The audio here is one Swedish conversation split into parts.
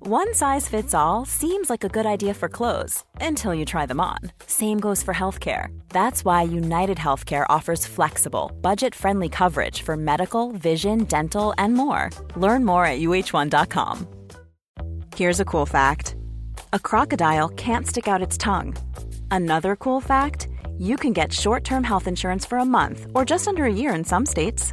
One size fits all seems like a good idea for clothes until you try them on. Same goes for healthcare. That's why United Healthcare offers flexible, budget friendly coverage for medical, vision, dental, and more. Learn more at uh1.com. Here's a cool fact a crocodile can't stick out its tongue. Another cool fact you can get short term health insurance for a month or just under a year in some states.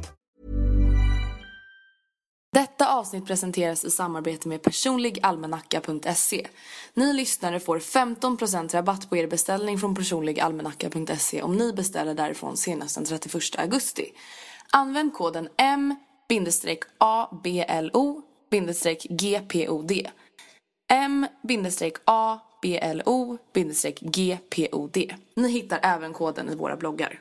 Detta avsnitt presenteras i samarbete med personligalmanacka.se. Ni lyssnare får 15% rabatt på er beställning från personligalmanacka.se om ni beställer därifrån senast den 31 augusti. Använd koden M-ABLO-GPOD. M-ABLO-GPOD. Ni hittar även koden i våra bloggar.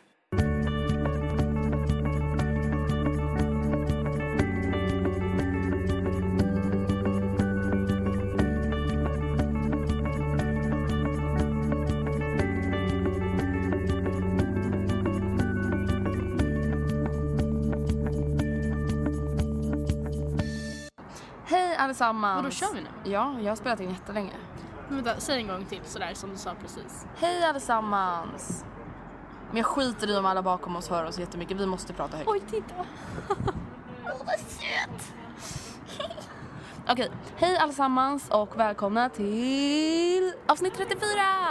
Hej allesammans! Vadå, kör vi nu? Ja, jag har spelat in jättelänge. Men vänta, säg en gång till sådär som du sa precis. Hej allesammans! Men jag skiter i om alla bakom oss hör oss jättemycket. Vi måste prata högt. Oj, titta! Åh, vad söt! Okej, hej allesammans och välkomna till avsnitt 34!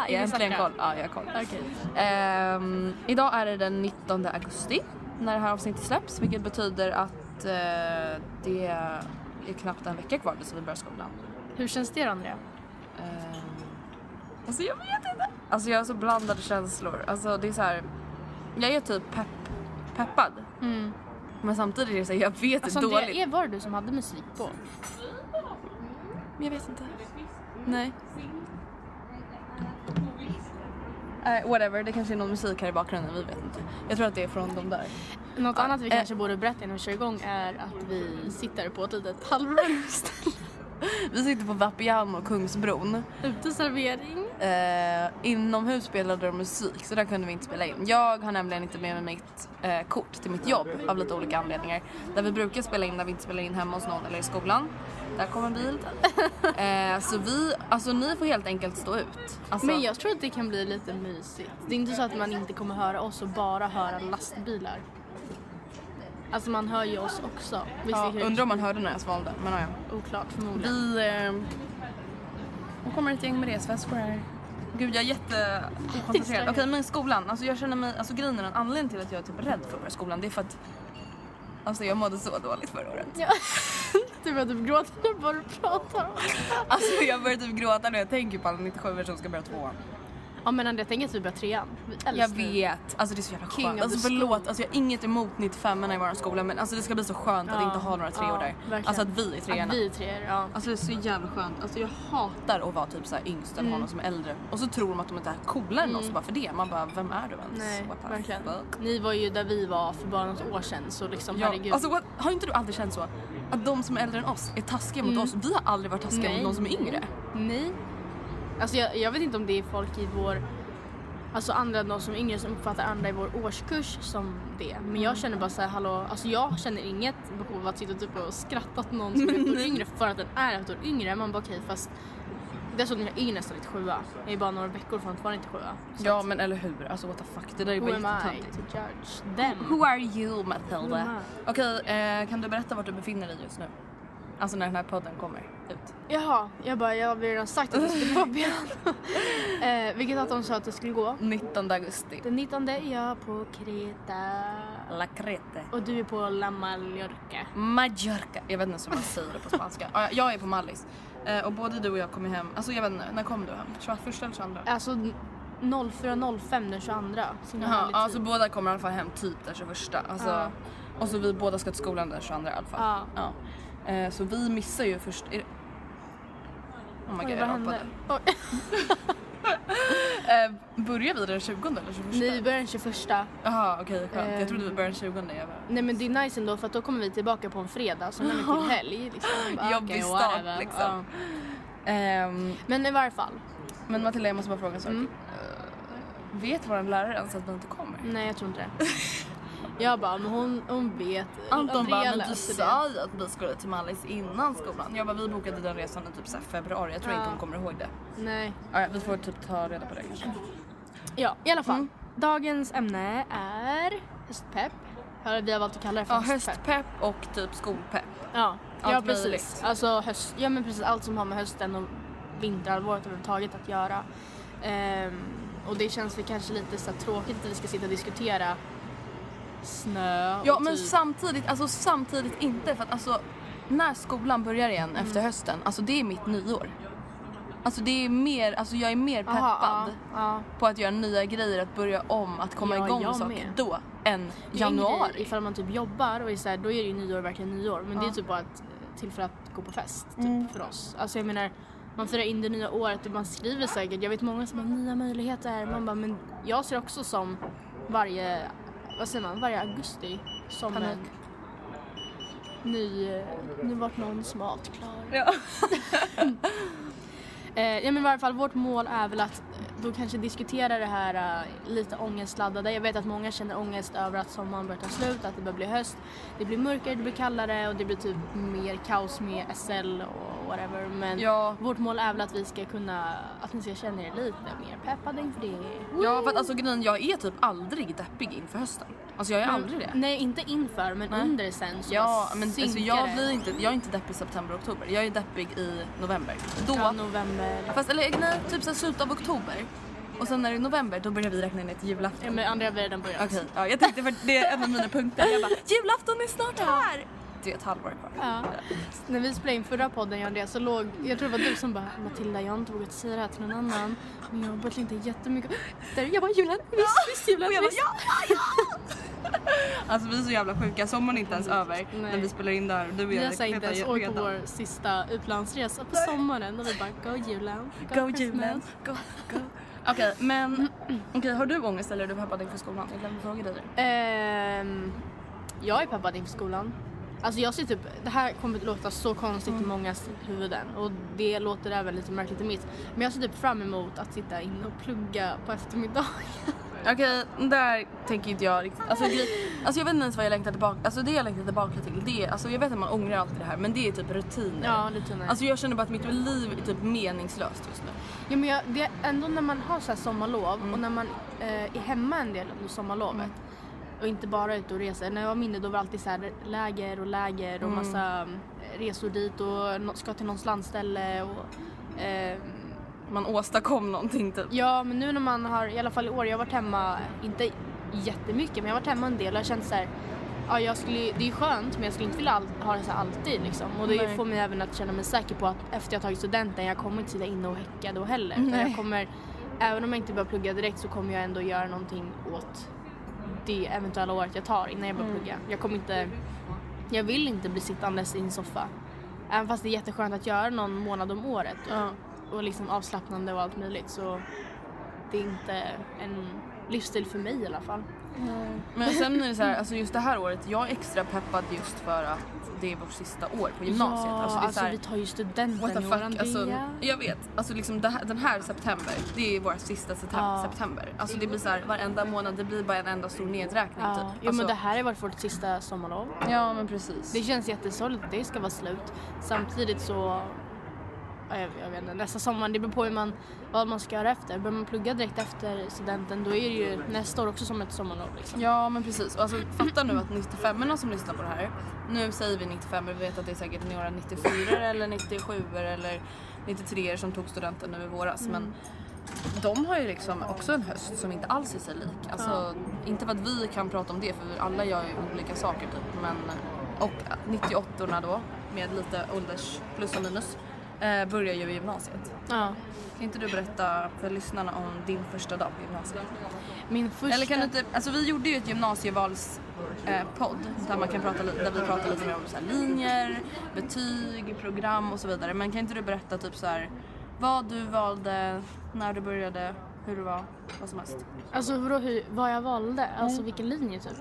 Jag har äntligen koll. Ja, jag har koll. Okej. Ehm, idag är det den 19 augusti när det här avsnittet släpps vilket betyder att eh, det är knappt en vecka kvar tills vi börjar skolan. Hur känns det då, Andrea? Ehm, alltså jag vet inte. Alltså jag har så blandade känslor. Alltså det är så här. Jag är typ pepp, peppad. Mm. Men samtidigt är det så här, jag vet Alltså, dåligt. är, var det du som hade musik på? Jag vet inte. Nej. Nej, whatever, det kanske är någon musik här i bakgrunden, vi vet inte. Jag tror att det är från de där. Något annat vi eh. kanske borde berätta innan vi kör igång är att vi sitter på ett litet halvrum Vi sitter på Vapiano, Kungsbron. Uteservering. Eh, inomhus spelade de musik så där kunde vi inte spela in. Jag har nämligen inte med mig mitt eh, kort till mitt jobb av lite olika anledningar. Där vi brukar spela in när vi inte spelar in hemma hos någon eller i skolan. Där kommer en bil. Eh, så vi, alltså ni får helt enkelt stå ut. Alltså, Men jag tror att det kan bli lite mysigt. Det är inte så att man inte kommer höra oss och bara höra lastbilar. Alltså man hör ju oss också. Ja, undrar om man hörde när jag svalde. Men ja, oklart förmodligen. Vi... Eh, nu kommer ett gäng med resväskor här. Gud jag är jätteokoncentrerad. Okej men skolan, alltså jag känner mig, alltså grejen är en anledning till att jag är typ rädd för att börja skolan det är för att Alltså jag mådde så dåligt förra året. Ja. du börjar typ gråta när du bara pratar om det. Alltså jag börjar typ gråta när jag tänker på alla 97 som ska börja tvåan. Ja men Andrea, tänk att vi börjar trean. Vi Jag vet, alltså det är så jävla King skönt. Alltså förlåt, alltså jag har inget emot 95 i vår skola men alltså det ska bli så skönt att Ja, inte ha några treor ja, där. verkligen. Alltså att vi är treorna. Att vi är treor, ja. Alltså det är så jävla skönt. Alltså jag hatar att vara typ så här yngst eller ha Mm. någon som är äldre. Och så tror de att de inte är coolare än oss bara för det. Man bara, vem är du ens? Nej, What verkligen. fuck? Ni var ju där vi var för bara något år sedan så liksom Ja, herregud. alltså, what, har inte du alltid känt så? Att de som är äldre än oss är taskiga mot Mm. oss. Vi har aldrig varit taskiga Nej. mot någon som är yngre. Nej. Alltså jag, jag vet inte om det är folk i vår, alltså andra de som är yngre som uppfattar andra i vår årskurs som det. Men jag känner bara så här, hallå, alltså jag känner inget behov av att sitta typ och skratta åt någon som är ett år yngre för att den är ett år yngre. Man bara okej fast dessutom jag är ju nästan lite sjua. Jag är bara några veckor från att vara inte sjua. Ja men eller hur, alltså what the fuck. Det där är who bara am I jättetöntigt. to judge them? Who are you Who Matilda? Okej, eh, kan du berätta vart du befinner dig just nu? Alltså när den här podden kommer ut. Jaha, jag bara, jag har redan sagt att jag skulle på piano. eh, vilket att de sa att det skulle gå. 19 augusti. Den 19 är jag på Kreta. La Crete. Och du är på La Mallorca. Mallorca. Jag vet inte ens hur man säger det på spanska. Ja, jag är på Mallis. Eh, och både du och jag kommer hem, alltså jag vet inte, när kom du hem? 21 eller 22? Alltså 04.05 den 22. Så det är Jaha, ja, så tid. båda kommer i alla fall hem typ den 21. Alltså, Ja. Och så vi båda ska till skolan den 22 i alla fall. Ja. Eh, så vi missar ju först... Är. Oh my god, jag rapade. Eh, börjar vi den 20 eller 21? Nej, vi börjar den 21. Jaha okej skönt. Jag Ehm. trodde vi började den 20. Jag bara... Nej men det är nice ändå för att då kommer vi tillbaka på en fredag så när vi till helg. Liksom. Bara, Jobbig okej, start, liksom. Ehm, Men i varje fall. men Matilda jag måste bara fråga en sak. Mm. Eh, vet vår lärare ens att vi inte kommer? Nej jag tror inte det. Jag bara, men hon, hon vet. Anton Andrea bara, men du sa ju att vi skulle till Mallis innan skolan. Jag bara, vi bokade den resan i typ så februari. Jag tror Ja. inte hon kommer ihåg det. Nej. Ja, vi får typ ta reda på det kanske. Ja, i alla fall. Mm. Dagens ämne är höstpepp. Vi har valt att kalla det för Ja, höstpepp. och typ skolpepp. Ja, Allt ja precis. möjligt. Alltså höst, ja men precis allt som har med hösten och vinterhalvåret överhuvudtaget att göra. Ehm, och det känns väl kanske lite så tråkigt att vi ska sitta och diskutera snö och Ja men typ... samtidigt, alltså samtidigt inte för att alltså när skolan börjar igen Mm. efter hösten, alltså det är mitt nyår. Alltså det är mer, alltså jag är mer peppad Aha, ja, ja. på att göra nya grejer, att börja om, att komma Ja, igång med saker då än Det en grej januari. ifall man typ jobbar och är så här, då är det ju nyår verkligen nyår. Men det är typ bara ett, till för att gå på fest typ Mm. för oss. Alltså jag menar, man firar in det nya året och man skriver säkert, jag vet många som har nya möjligheter. Man bara, men jag ser också som varje, vad säger man, varje augusti som Panik. en ny, nu vart någon smart klar. Ja. Eh, ja men i varje fall vårt mål är väl att eh, då kanske diskutera det här eh, lite ångestladdade. Jag vet att många känner ångest över att sommaren börjar ta slut, att det börjar bli höst. Det blir mörkare, det blir kallare och det blir typ mer kaos med SL och whatever. Men Ja. vårt mål är väl att vi ska kunna, att ni ska känna er lite mer peppade inför det. ja för att alltså grejen, jag är typ aldrig deppig inför hösten. Alltså jag är aldrig det. Nej inte inför men Nej. under sen så Ja men alltså, jag blir inte, jag är inte deppig i september och oktober. Jag är deppig i november. Då, Ja, november. fast eller nej, typ så här slutet av oktober. Och sen när det är november då börjar vi räkna in ett julafton. Ja, men Andrea har redan börjat. Okej, ja, jag tänkte för det är en av mina punkter. Jag bara, julafton är snart här! Det är ett halvår kvar. Ja. När vi spelade in förra podden Andreas så låg, jag tror det var du som bara Matilda jag har inte vågat säga det här till någon annan men jag har börjat längta jättemycket efter, jag bara julen, visst, visst julen, visst. ja, ja! Alltså vi är så jävla sjuka, sommaren är inte ens över när vi spelar in där. Du och Vi jag har så här inte ens åkt på vår sista utlandsresa på sommaren och vi bara go julen, go, Go julen, go, go. Okej men, okej har du ångest eller är du peppad inför skolan? Jag glömde fråga dig det. Ehm, jag är peppad inför skolan. Alltså jag ser typ, det här kommer att låta så konstigt Mm. i mångas huvuden och det låter även lite märkligt i mitt. Men jag ser typ fram emot att sitta inne och plugga på eftermiddagen. Okej, där tänker inte jag riktigt. Alltså, alltså jag vet inte ens vad jag längtar tillbaka Alltså det jag längtar tillbaka till, det är, alltså jag vet att man ångrar alltid det här men det är typ rutiner. Ja, rutiner. Alltså jag känner bara att mitt liv är typ meningslöst just nu. Ja, men jag, det ändå när man har så här sommarlov Mm. och när man eh, är hemma en del under sommarlovet och inte bara ute och reser. När jag var mindre då var det alltid så här läger och läger Mm. och massa mm, resor dit och ska till någons landställe och eh, Man åstadkom någonting typ. Ja, men nu när man har, i alla fall i år, jag har varit hemma, inte jättemycket, men jag har varit hemma en del och känt så här, ja jag skulle, det är skönt men jag skulle inte vilja all, ha det så alltid liksom. Och det Nej. får mig även att känna mig säker på att efter jag tagit studenten, jag kommer inte sitta inne och häcka då heller. Nej. jag kommer, även om jag inte börjar plugga direkt så kommer jag ändå göra någonting åt det eventuella året jag tar innan jag börjar plugga. Jag kommer inte, jag vill inte bli sittandes i en soffa. Även fast det är jätteskönt att göra någon månad om året Ja. och liksom avslappnande och allt möjligt så det är inte en livsstil för mig i alla fall. Men sen är det så här, alltså just det här året, jag är extra peppad just för att det är vårt sista år på gymnasiet. Ja, alltså, det är alltså så här, vi tar ju studenten What the i år fuck, alltså, jag vet. Alltså liksom här, den här september, det är vår sista september. Ja. september. Alltså det blir så här, varenda månad, det blir bara en enda stor nedräkning ja. typ. Jo Alltså, men det här har varit vårt sista sommarlov. Ja men precis. Det känns jättesorgligt att det ska vara slut. Samtidigt så, jag, vet inte, nästa sommar, det beror på hur man, vad man ska göra efter. Börjar man plugga direkt efter studenten då är det ju nästa år också som ett sommarlov liksom. Ja men precis. Och alltså, fatta nu att 95 som lyssnar på det här, nu säger vi 95 vi vet att det är säkert några 94 eller 97 eller 93 som tog studenten nu i våras. Men de har ju liksom också en höst som inte alls är sig lik. Alltså, Inte för att vi kan prata om det för alla gör ju olika saker typ. Men, och 98orna då med lite ålders plus och minus eh, börjar ju i gymnasiet. Ja. Kan inte du berätta för lyssnarna om din första dag på gymnasiet? Min första... Eller kan du inte, alltså vi gjorde ju ett gymnasievals eh, podd där, man kan prata, där vi pratar lite mer om så här, linjer, betyg, program och så vidare. Men kan inte du berätta typ så här vad du valde, när du började, hur det var, vad som helst? Alltså vadå, hur, vad jag valde? Alltså vilken linje typ?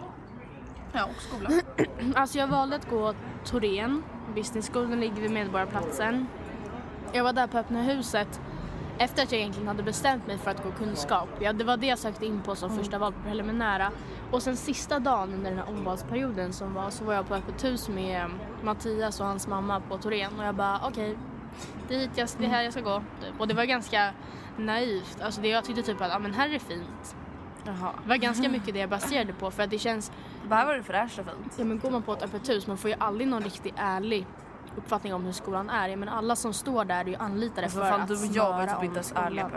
Ja, och skola. Alltså jag valde att gå Torén. Business School, den ligger vid Medborgarplatsen. Jag var där på öppna huset efter att jag egentligen hade bestämt mig för att gå kunskap. Ja, det var det jag sökte in på som första val på preliminära. Och sen sista dagen under den här omvalsperioden som var så var jag på öppet hus med Mattias och hans mamma på Torén och jag bara okej, dit jag, det är här jag ska gå. Typ. Och det var ganska naivt. Alltså det, jag tyckte typ att ah, men här är fint. Jaha. Det var ganska mycket det jag baserade på för att det känns Vad var det fräscht och fint? Ja men går man på ett öppet hus man får ju aldrig någon riktigt ärlig uppfattning om hur skolan är. Menar alla som står där är ju anlitade Alltså, för fan, att du och jag var typ om inte ens ärliga.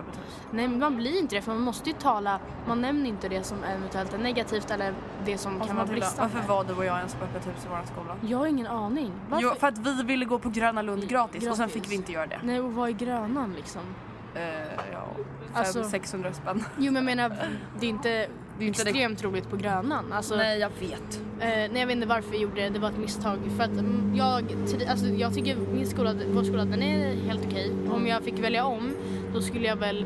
Nej men man blir inte det för man måste ju tala, man nämner inte det som eventuellt är negativt eller det som kan vara bristande. Varför var du och jag ens på öppet hus i vår skola? Jag har ingen aning. Varför? Jo, för att vi ville gå på Gröna Lund gratis, och sen Gratis. fick vi inte göra det. Nej och vad är Grönan liksom? Uh, ja, Alltså- 600 spänn. Jo men jag menar det är inte, Det är inte det- extremt roligt på Grönan. Alltså, Nej, jag vet. Eh, nej jag vet inte varför vi gjorde det, det var ett misstag. För att mm, jag, alltså, jag tycker min skola, vår skola den är helt okej. Om jag fick välja om då skulle jag väl,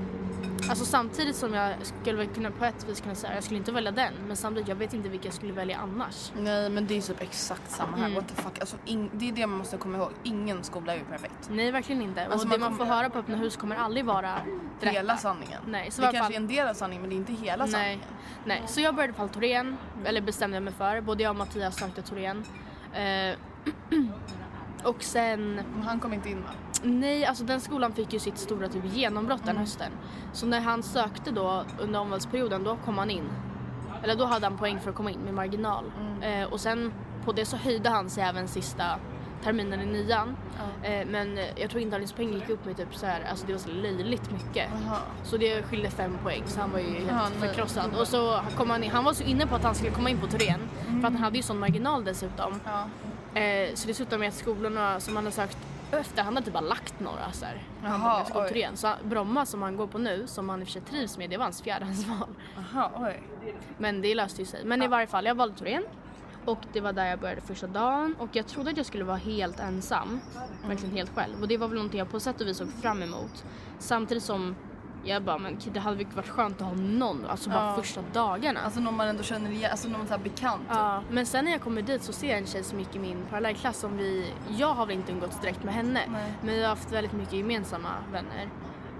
alltså samtidigt som jag skulle väl kunna på ett vis kunna säga jag skulle inte välja den men samtidigt jag vet inte vilka jag skulle välja annars. Nej, men det är typ exakt samma här. Mm. What the fuck. Alltså, ing- det är det man måste komma ihåg. Ingen skola är ju perfekt. Nej verkligen inte. Alltså, och det man man får höra på öppna hus kommer aldrig vara det Hela rätta. sanningen. Nej, så det kanske fall- är en del av sanningen, men det är inte hela Nej. sanningen. Nej, så jag började på Torén, eller bestämde jag mig för. Både jag och Mattias sökte Torén. Eh, och sen Men han kom inte in va? Nej, alltså den skolan fick ju sitt stora typ genombrott den hösten. Så när han sökte då under omvalsperioden, då kom han in. Eller då hade han poäng för att komma in med marginal. Eh, och sen på det så höjde han sig även sista terminen i nian. Eh, men jag tror intagningspoäng gick upp med typ så här, alltså det var så löjligt mycket. Jaha. Så det skilde fem poäng så han var ju helt nej. förkrossad. Och så kom han in, han var så inne på att han skulle komma in på Torén. För att han hade ju sån marginal dessutom. Ja. Eh, så dessutom är att skolorna som han har sökt efter, han har typ bara lagt några så här. Jaha, igen. Så Bromma som han går på nu, som han i och för sig trivs med, det var hans fjärdehandsval. Jaha, oj. Men det löste ju sig. Men i varje fall, jag valde Torén. Och det var där jag började första dagen och jag trodde att jag skulle vara helt ensam. Verkligen helt själv. Och det var väl någonting jag på sätt och vis såg fram emot. Samtidigt som jag bara, men det hade väl varit skönt att ha någon, alltså bara Ja. första dagarna. Alltså någon man ändå känner igen, alltså någon så här bekant. typ. Ja, men sen när jag kommer dit så ser jag en tjej som gick i min parallellklass som vi, jag har väl inte umgåtts direkt med henne, Nej. men vi har haft väldigt mycket gemensamma vänner.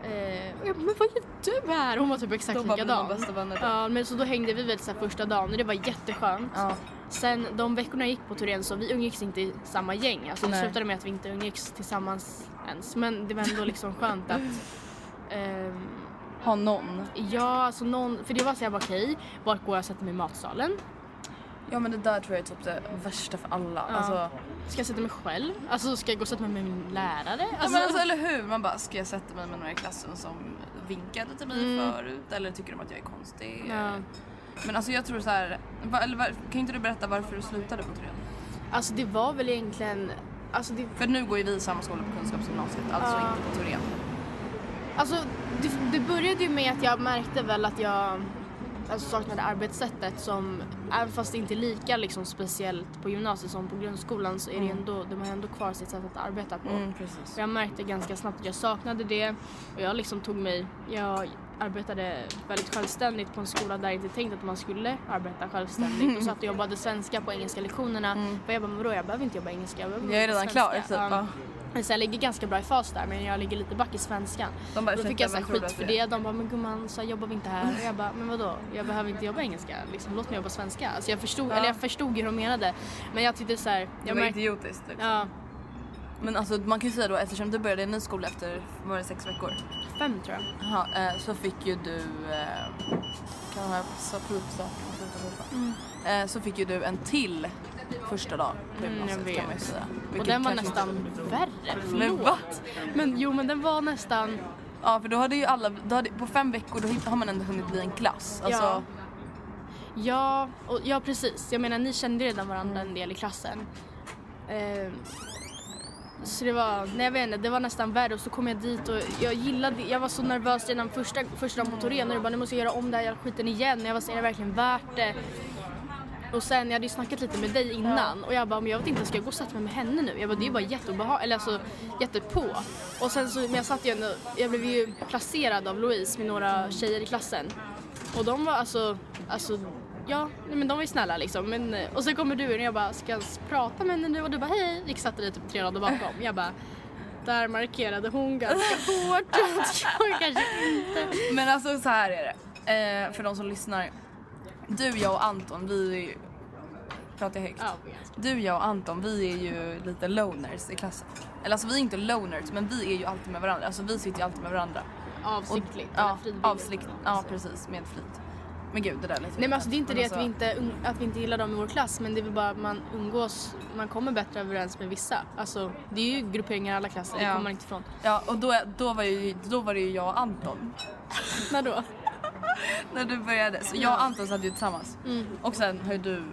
Eh, och jag bara, men vad gör du här? Hon var typ exakt Då likadan. bästa vänner. typ. Ja, men så då hängde vi väl så första dagen och det var jätteskönt. Ja. Sen de veckorna jag gick på Torén så vi umgicks inte i samma gäng. Alltså det slutade med att vi inte umgicks tillsammans ens. Men det var ändå liksom skönt att ehm, Ha någon. Ja, alltså någon, för det var så jag bara okej, vart går jag och sätter mig i matsalen? Ja men det där tror jag är typ det värsta för alla. Ja. Alltså, Ska jag sätta mig själv? Alltså ska jag gå och sätta mig med min lärare? ja, men alltså eller hur? Man bara, ska jag sätta mig med några i klassen som vinkade till mig Mm. förut? Eller tycker de att jag är konstig? Ja. Men alltså jag tror så här, va, eller var, kan inte du berätta varför du slutade på Torén? Alltså det var väl egentligen, alltså det, För nu går ju vi i samma skola på Kunskapsgymnasiet, alltså Ja. inte på Torén. Alltså det, det började ju med att jag märkte väl att jag alltså, saknade arbetssättet som, även fast det inte är lika liksom, speciellt på gymnasiet som på grundskolan så är det ändå, de har ändå kvar sitt sätt att arbeta på. Och jag märkte ganska snabbt att jag saknade det och jag liksom tog mig, jag arbetade väldigt självständigt på en skola där jag inte tänkte att man skulle arbeta självständigt och satt och jobbade svenska på engelska lektionerna. För jag bara, vadå jag behöver inte jobba engelska, jag Jag är redan svenska. klar typ. Ja. Så jag ligger ganska bra i fas där men jag ligger lite back i svenskan. De bara, då fick jag så skit för det. De bara, men gumman så jobbar vi inte här. Och jag bara, men vadå? Jag behöver inte jobba engelska. Liksom, låt mig jobba svenska. Alltså jag förstod, Ja. eller jag förstod hur de menade. Men jag tyckte så här, Det jag var idiotiskt. Liksom. ja, Men alltså man kan ju säga då eftersom du började i en ny skola efter, var det sex veckor? fem tror jag. Jaha, eh, så fick ju du, eh, kan jag sa pipa. Eh, så fick ju du en till första dag på Mm, jag gymnasiet kan man ju säga. Och den var nästan inte- värre, Men va? förlåt. Men jo men den var nästan, Ja för då hade ju alla, då hade, på fem veckor då har man ändå hunnit bli en klass. Alltså, Ja. Ja, och, ja precis. Jag menar ni kände redan varandra en del i klassen. Eh, så det var, nej jag vet inte, det var nästan värre och så kom jag dit och jag gillade, jag var så nervös redan första, första dagen på Torén och jag bara nu måste jag göra om det här skiten igen. Jag var så är det verkligen värt det? Och sen, jag hade ju snackat lite med dig innan och jag bara, men jag vet inte, ska jag gå och sätta mig med henne nu? Jag bara, det är ju bara jätteobehagligt, eller alltså jättepå. Och sen så, men jag satt ju ändå, jag blev ju placerad av Louise med några tjejer i klassen. Och de var alltså, alltså ja, nej, men de var ju snälla liksom. Men, och sen kommer du in och jag bara, ska jag ens prata med henne nu? Och du bara, hej. Gick satte dig typ tre rader bakom. Jag bara, där markerade hon ganska hårt. jag kanske inte. Men alltså så här är det. Eh, för de som lyssnar. Du, jag och Anton, vi är ju... Pratar jag högt? Ja, Du, jag och Anton, vi är ju lite loners i klassen. Eller alltså vi är inte loners, men vi är ju alltid med varandra. Alltså vi sitter ju alltid med varandra. avsiktligt. ja, eller frivilligt. avsiktligt. Ja, precis. Med flit. Men gud, det där lät Nej men alltså det är inte Men det att vi alltså- inte, att vi inte gillar dem i vår klass men det är väl bara att man umgås, man kommer bättre överens med vissa. Alltså det är ju grupperingar i alla klasser, det Ja. kommer man inte ifrån. Ja, och då, då, var ju, då var det ju jag och Anton. När då? När du började. Så jag och Anton satt ju tillsammans. Mm. Och sen har ju du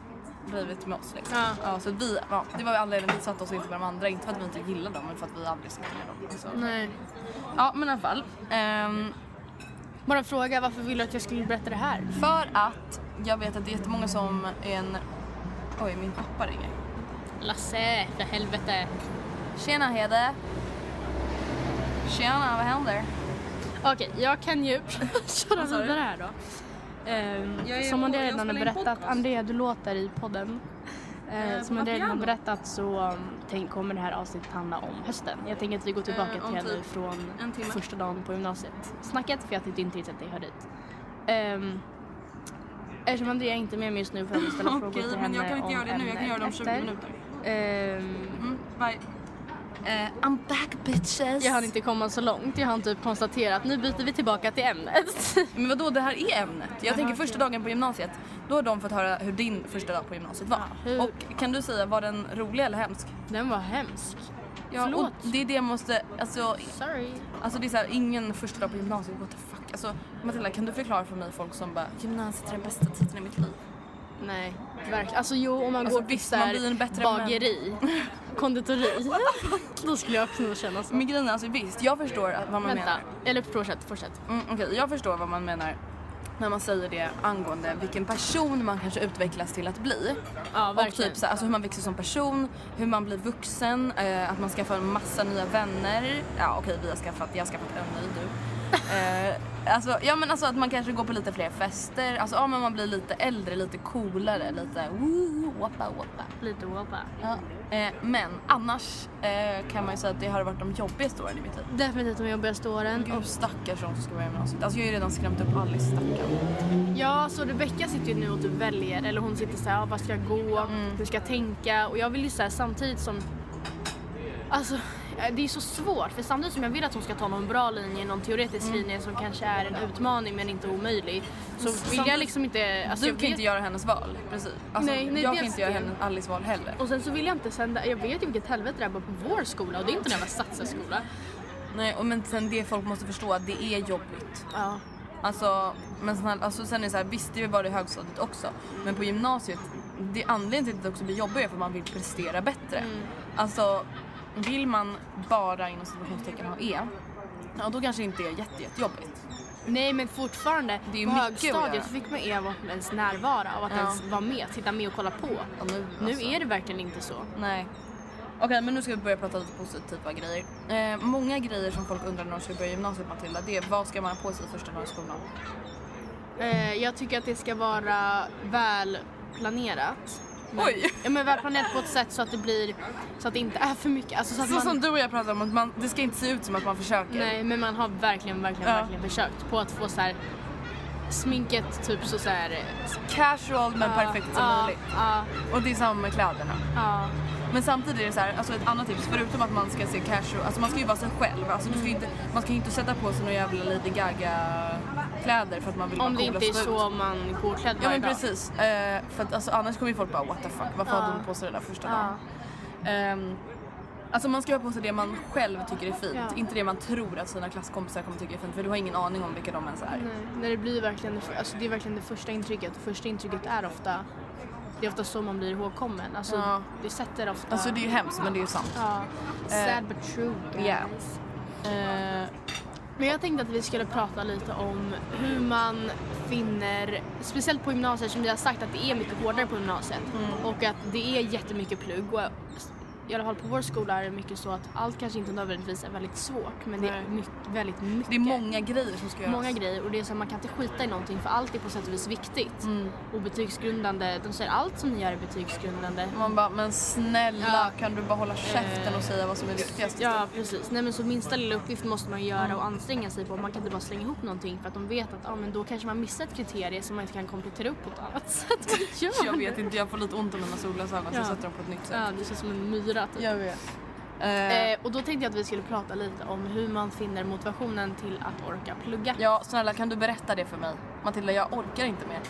blivit med oss liksom. Ja. Ja, så vi, ja, det var ju anledningen vi satte oss inte med de andra. Inte för att vi inte gillade dem, men för att vi aldrig satt med dem. Så. Nej. Ja, men i alla fall. Ehm, Bara en fråga, varför vill du att jag skulle berätta det här? för att jag vet att det är jättemånga som är en... Oj, min pappa ringer. Lasse, för helvete. Tjena Hede. Tjena, vad händer? Okej, jag kan ju köra vidare här då. Ehm, är som Andrea redan har berättat. Andrea du låter i podden. Eh, Eh, som Andrea redan har berättat så um, tänk, kommer det här avsnittet handla om hösten. Jag tänker att vi går tillbaka Eh, till henne typ från första dagen på gymnasiet. Snacket för jag tyckte inte riktigt att det hör dit. Um, eftersom Andrea inte är med mig just nu får jag ställa frågor Okej, till men henne jag kan inte göra det nu. Jag kan göra det om 20 efter. minuter. Ehm, Mm, Eh, I'm back bitches. jag hann inte komma så långt. Jag hann typ konstatera att nu byter vi tillbaka till ämnet. Men vadå, det här är ämnet. Jag tänker första dagen på gymnasiet, då har de fått höra hur din första dag på gymnasiet var. hur- Och kan du säga, var den rolig eller hemsk? Den var hemsk. Ja, Förlåt. och det är det jag måste, alltså, Sorry. alltså det är såhär, ingen första dag på gymnasiet, what the fuck. Alltså Matilda, kan du förklara för mig folk som bara, gymnasiet är den bästa tiden i mitt liv? Nej, verkligen. Alltså jo, om man Alltså, går till visst, så man blir en bättre bageri, konditori, då skulle jag kunna känna så. Men grejen är alltså visst, jag förstår att- vad man Vänta, menar. eller fortsätt, fortsätt. Mm, Okej, jag förstår vad man menar när man säger det angående vilken person man kanske utvecklas till att bli. Ja, Och verkligen. typ så, alltså hur man växer som person, hur man blir vuxen, eh, att man skaffar en massa nya vänner. Ja okej, vi har skaffat, jag har skaffat en ny du. Eh, alltså, ja men alltså att man kanske går på lite fler fester, alltså ja men man blir lite äldre, lite coolare, lite woo, wappa wappa. Lite wappa. Ja. Eh, men annars eh, kan man ju säga att det har varit de jobbigaste åren i mitt liv. Definitivt de jobbigaste åren. Gud stackars de som ska börja gymnasiet. Alltså jag har ju redan skrämt upp Alice stackarn. Ja, så Rebecca sitter ju nu och typ väljer, eller hon sitter såhär, ah, vad ska jag gå, Mm. hur ska jag tänka? Och jag vill ju såhär samtidigt som, alltså det är så svårt för samtidigt som jag vill att hon ska ta någon bra linje, någon teoretisk Mm. linje som kanske är en utmaning men inte omöjlig. Så vill jag liksom inte, alltså du kan vet, inte göra hennes val. Precis. Alltså, Nej, nej, jag kan inte göra hennes, Alice val heller. och sen så vill jag inte sända, jag vet ju vilket helvete det är på vår skola och det är inte en jävla satsarskola. Nej, och men sen det folk måste förstå att det är jobbigt. Ja. Alltså, men sen, alltså, sen är det så här, visst det var det i högstadiet också. Men på gymnasiet, det anledningen till att det också blir jobbigare är för att man vill prestera bättre. Mm. Alltså, vill man bara inom situationstecken ha E, ja då kanske det inte är jätte, jättejobbigt. Nej men fortfarande, Det är på högstadiet fick man ju av att ens närvara och att Ja. ens vara med, sitta med och kolla på. Och nu, Nu alltså, är det verkligen inte så. Nej. Okej, men nu ska vi börja prata lite positiva grejer. Eh, många grejer som folk undrar när de ska börja gymnasiet Matilda, det är vad ska man ha på sig första dagen i skolan? Eh, jag tycker att det ska vara väl planerat. Men, Oj! Ja men väl planerat på ett sätt så att det blir, så att det inte är för mycket. Alltså så Så man, som du och jag pratade om, att man, det ska inte se ut som att man försöker. Nej men man har verkligen, verkligen, Ja. verkligen försökt på att få så här sminket typ så, så här. Casual men ja, perfekt som ja, möjligt. Ja, Och det är samma med kläderna. Men samtidigt är det så här, alltså ett annat tips, förutom att man ska se casual, alltså man ska ju vara sig själv. Alltså du ska inte, man ska ju inte sätta på sig några jävla Lady Gaga kläder för att man vill Om det inte är och så ut. man går klädd Ja men precis. Eh, för att alltså, annars kommer ju folk bara what the fuck, varför Ja. hade hon på sig det där första dagen? Ehm, Alltså man ska ha på sig det man själv tycker är fint, Ja. inte det man tror att sina klasskompisar kommer tycka är fint för du har ingen aning om vilka de ens är. Nej, när det blir verkligen, det- alltså det är verkligen det första intrycket. Första intrycket är ofta, det är ofta så man blir ihågkommen. Alltså Ja. det sätter ofta... Alltså det är ju hemskt men det är ju sant. Ja, Eh, sad but true guys. ja. Eh, men jag tänkte att vi skulle prata lite om hur man finner, speciellt på gymnasiet som vi har sagt att det är mycket hårdare på gymnasiet Mm. och att det är jättemycket plugg. Och I alla fall på vår skola är det mycket så att allt kanske inte nödvändigtvis är väldigt svårt men det är Nej. mycket, väldigt mycket. Det är många grejer som ska göras. Många grejer och det är så att man kan inte skita i någonting för allt är på sätt och vis viktigt. Mm. Och betygsgrundande, de säger allt som ni gör är betygsgrundande. Man bara, men snälla Ja. kan du bara hålla käften och Eh, säga vad som är viktigast Ja precis, nej men så minsta lilla uppgift måste man göra och anstränga sig på. Man kan inte bara slänga ihop någonting för att de vet att ja, men då kanske man missar ett kriterie som man inte kan komplettera upp på ett annat sätt. Jag vet inte, jag får lite ont om mina solglasögon så jag Ja. sätter dem på ett nytt sätt. Ja, du ser som en myra typ. Jag vet. Eh, Eh, och då tänkte jag att vi skulle prata lite om hur man finner motivationen till att orka plugga. Ja, snälla kan du berätta det för mig? Matilda, jag orkar inte mer.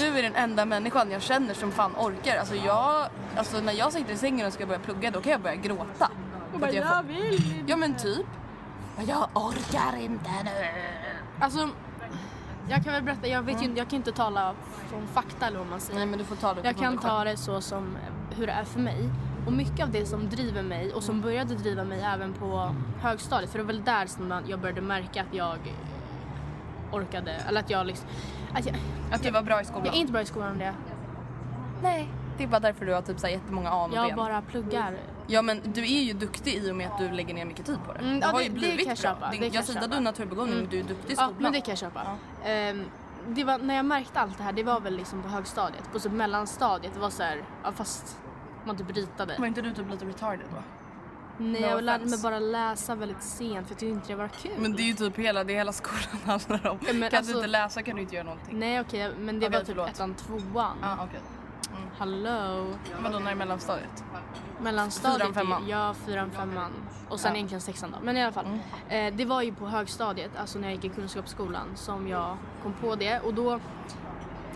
Du är den enda människan jag känner som fan orkar. Alltså jag, alltså när jag sitter i sängen och ska börja plugga då kan jag börja gråta. Och bara, jag jag får- vill inte. Ja men typ. Jag orkar inte nu. Alltså, jag kan väl berätta, jag, vet ju, inte- jag kan inte tala från fakta eller vad man säger. Nej men du får ta det Jag kan ta det så som hur det är för mig. Och mycket av det som driver mig och som började driva mig även på högstadiet, för det var väl där som jag började märka att jag eh, orkade, eller att jag liksom... Att jag, Att du var bra i skolan. jag är inte bra i skolan om det. Nej. Det är bara därför du har typ så här jättemånga A och Jag ben. bara pluggar. Ja men du är ju duktig i och med att du lägger ner mycket tid på det. Mm, du ja, har det- ju det blivit kan jag bra. köpa, det jag säger du är naturbegåvning Mm. men du är duktig i Ja, skolan. men det kan jag köpa. Ehm, det var, när jag märkte allt det här, det var väl liksom på högstadiet. På så mellanstadiet, det var så här, ja, fast man typ ritade. Var inte du typ lite retarded då? Nej, No jag lärde mig bara läsa väldigt sent för jag tyckte inte det var kul. Men det är ju typ hela, det är hela skolan handlar om. Ja, kan alltså- du inte läsa kan du inte göra någonting. Nej okej, men det Okej, var typ förlåt. ettan, tvåan. Ja okej. Hallå? Vadå när är mellanstadiet? Mellanstadiet, Fyran, femman. Ja, fyran, femman. Och sen Ja. egentligen sexan då. Men i alla fall. Mm. Eh, det var ju på högstadiet, alltså när jag gick i kunskapsskolan, som jag kom på det. Och då,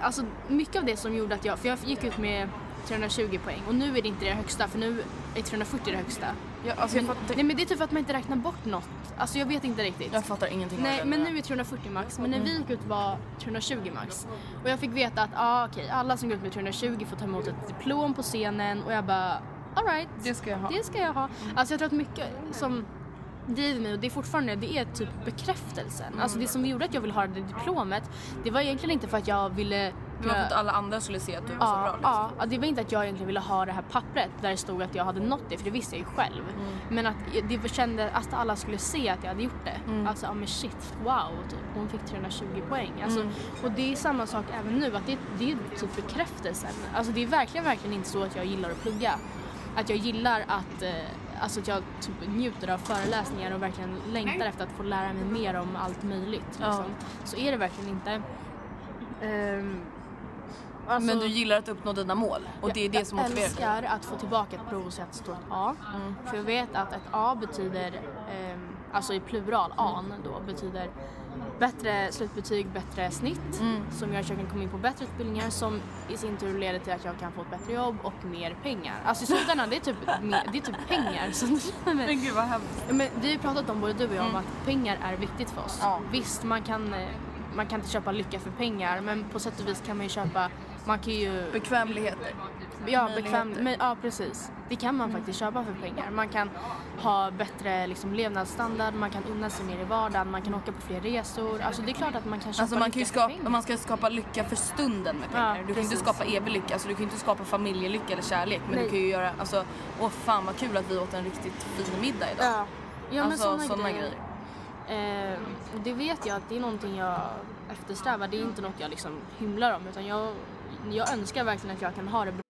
alltså mycket av det som gjorde att jag, för jag gick ut med 320 poäng och nu är det inte det högsta för nu är 340 det högsta. Ja, alltså Men, fattar, nej men det är typ för att man inte räknar bort något. Alltså jag vet inte riktigt. jag fattar ingenting Nej, men nu är 340 max. Men när vi gick ut var 320 max. Och jag fick veta att ah, okej, alla som går ut med 320 får ta emot ett diplom på scenen och jag bara alright. Det ska jag ha. Det ska jag ha. Alltså jag tror att mycket som driver mig och det är fortfarande, det är typ bekräftelsen. Alltså det som gjorde att jag ville ha det diplomet, det var egentligen inte för att jag ville Det var för att alla andra skulle se att du var så bra. Ja, Liksom. ja, ja, det var inte att jag egentligen ville ha det här pappret där det stod att jag hade nått det, för det visste jag ju själv. Mm. Men att det kände att alla skulle se att jag hade gjort det. Mm. Alltså, ja men shit, wow, typ. hon fick 320 poäng. Alltså, Mm. Och det är samma sak även nu, att det, det är typ bekräftelsen. Alltså det är verkligen, verkligen inte så att jag gillar att plugga. Att jag gillar att, eh, alltså att jag typ njuter av föreläsningar och verkligen längtar efter att få lära mig mer om allt möjligt. Ja. Liksom. Så är det verkligen inte. Ehm, alltså- Men du gillar att uppnå dina mål och det är det som jag motiverar dig. älskar att få tillbaka ett prov och se att det står ett A. Mm. För jag vet att ett A betyder, ehm, alltså i plural, A då, betyder bättre slutbetyg, bättre snitt Mm. som gör att jag kan komma in på bättre utbildningar som i sin tur leder till att jag kan få ett bättre jobb och mer pengar. Alltså i slutändan, det är typ, det är typ pengar som mig. Men gud vad hemskt. Men vi har ju pratat om, både du och jag, om att pengar är viktigt för oss. Ja. Visst, man kan, eh, man kan inte köpa lycka för pengar men på sätt och vis kan man ju köpa, man kan ju Bekvämligheter. Ja, bekväm, men, ja precis. Det kan man faktiskt köpa för pengar. Man kan ha bättre liksom, levnadsstandard, man kan unna sig mer i vardagen, man kan åka på fler resor. Alltså det är klart att man kan köpa Alltså man kan skapa, man ska skapa lycka för stunden med pengar. Ja, du kan ju inte precis. skapa evig lycka, alltså du kan inte skapa familjelycka eller kärlek. Men Nej. du kan ju göra, alltså, åh fan vad kul att vi åt en riktigt fin middag idag. Ja, ja men alltså sådana sådana grejer. grejer. Eh, det vet jag att det är någonting jag eftersträvar. Det är inte något jag liksom hymlar om utan jag, jag önskar verkligen att jag kan ha det bra.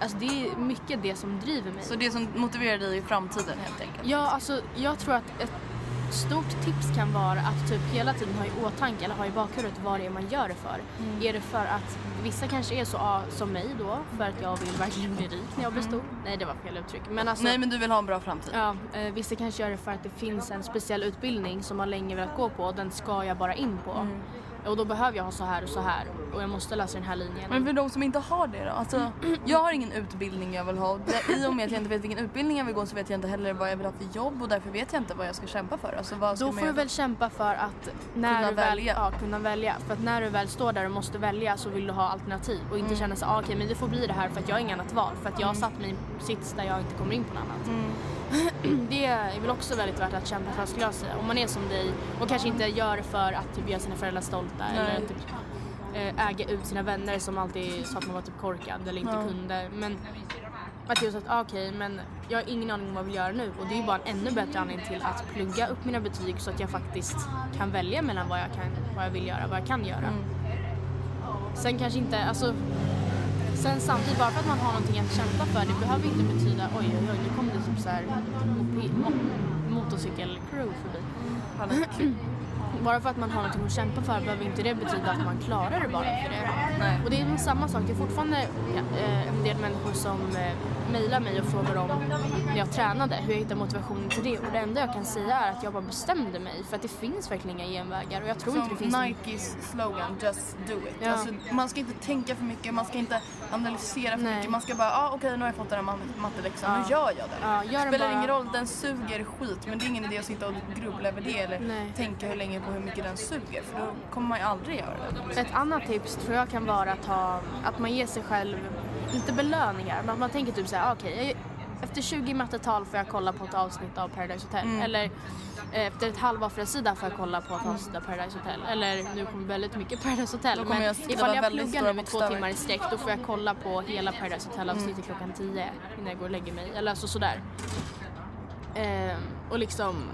Alltså det är mycket det som driver mig. Så det som motiverar dig i framtiden helt enkelt? Ja, alltså jag tror att ett stort tips kan vara att typ hela tiden ha i åtanke eller ha i bakhuvudet vad det är man gör det för. Är det för att vissa kanske är så som mig då, för att jag vill verkligen bli rik när jag blir stor. Nej, det var fel uttryck. Men alltså, Nej men du vill ha en bra framtid? Ja, eh, vissa kanske gör det för att det finns en speciell utbildning som man länge velat gå på och den ska jag bara in på. Och då behöver jag ha så här och så här och jag måste läsa den här linjen. Men för de som inte har det då? Alltså, jag har ingen utbildning jag vill ha. I och med att jag inte vet vilken utbildning jag vill gå så vet jag inte heller vad jag vill ha för jobb och därför vet jag inte vad jag ska kämpa för. Alltså, vad Då får du väl kämpa för att när Kunna du väl, välja. Ja, kunna välja. För att när du väl står där och måste välja så vill du ha alternativ och inte känna så ah, okej men det får bli det här för att jag har inget annat val. För att jag har satt mig i en sits där jag inte kommer in på något annat. det är väl också väldigt värt att kämpa för skulle jag säga. Om man är som dig och kanske inte gör det för att typ, göra sina föräldrar stolta eller typ, eh, äga ut sina vänner som alltid sa att man var typ korkad eller inte kunde. Men att just att ah, okej men jag har ingen aning om vad jag vill göra nu och det är ju bara en ännu bättre anledning till att plugga upp mina betyg så att jag faktiskt kan välja mellan vad jag, kan, vad jag vill göra, vad jag kan göra. Sen kanske inte, alltså Sen samtidigt, bara för att man har någonting att kämpa för, det behöver inte betyda oj oj oj, nu kom det typ så här mopi- mo- motorcykel-crew förbi. Bara för att man har någonting att kämpa för behöver inte det betyda att man klarar det bara för det. Nej. Och det är samma sak, det är fortfarande ja, eh, en del människor som eh, mejlar mig och frågar om när jag tränade, hur jag hittar motivationen till det. Och det enda jag kan säga är att jag bara bestämde mig för att det finns verkligen inga genvägar och jag tror inte det finns Som Nikes slogan, just do it. Ja. Alltså, man ska inte tänka för mycket, man ska inte analysera för Nej. mycket. Man ska bara, ah, okej nu har jag fått den här mat- matteläxan, nu gör jag den. Ja, gör Spelar bara- ingen roll, den suger skit men det är ingen idé att sitta och grubbla över det eller Nej. tänka hur länge på hur mycket den suger för då kommer man ju aldrig göra det. Ett annat tips tror jag kan vara att, ha, att man ger sig själv, inte belöningar, men att man tänker typ såhär, okej, jag- efter 20 mattetal får jag kolla på ett avsnitt av Paradise Hotel. Mm. Eller eh, efter ett halv A4-sida får jag kolla på ett avsnitt av Paradise Hotel. Eller nu kommer väldigt mycket Paradise Hotel. Men jag ifall jag pluggar nu i två timmar i sträck då får jag kolla på hela Paradise Hotel-avsnittet klockan 10 innan jag går och lägger mig. Eller alltså sådär. Ehm, och liksom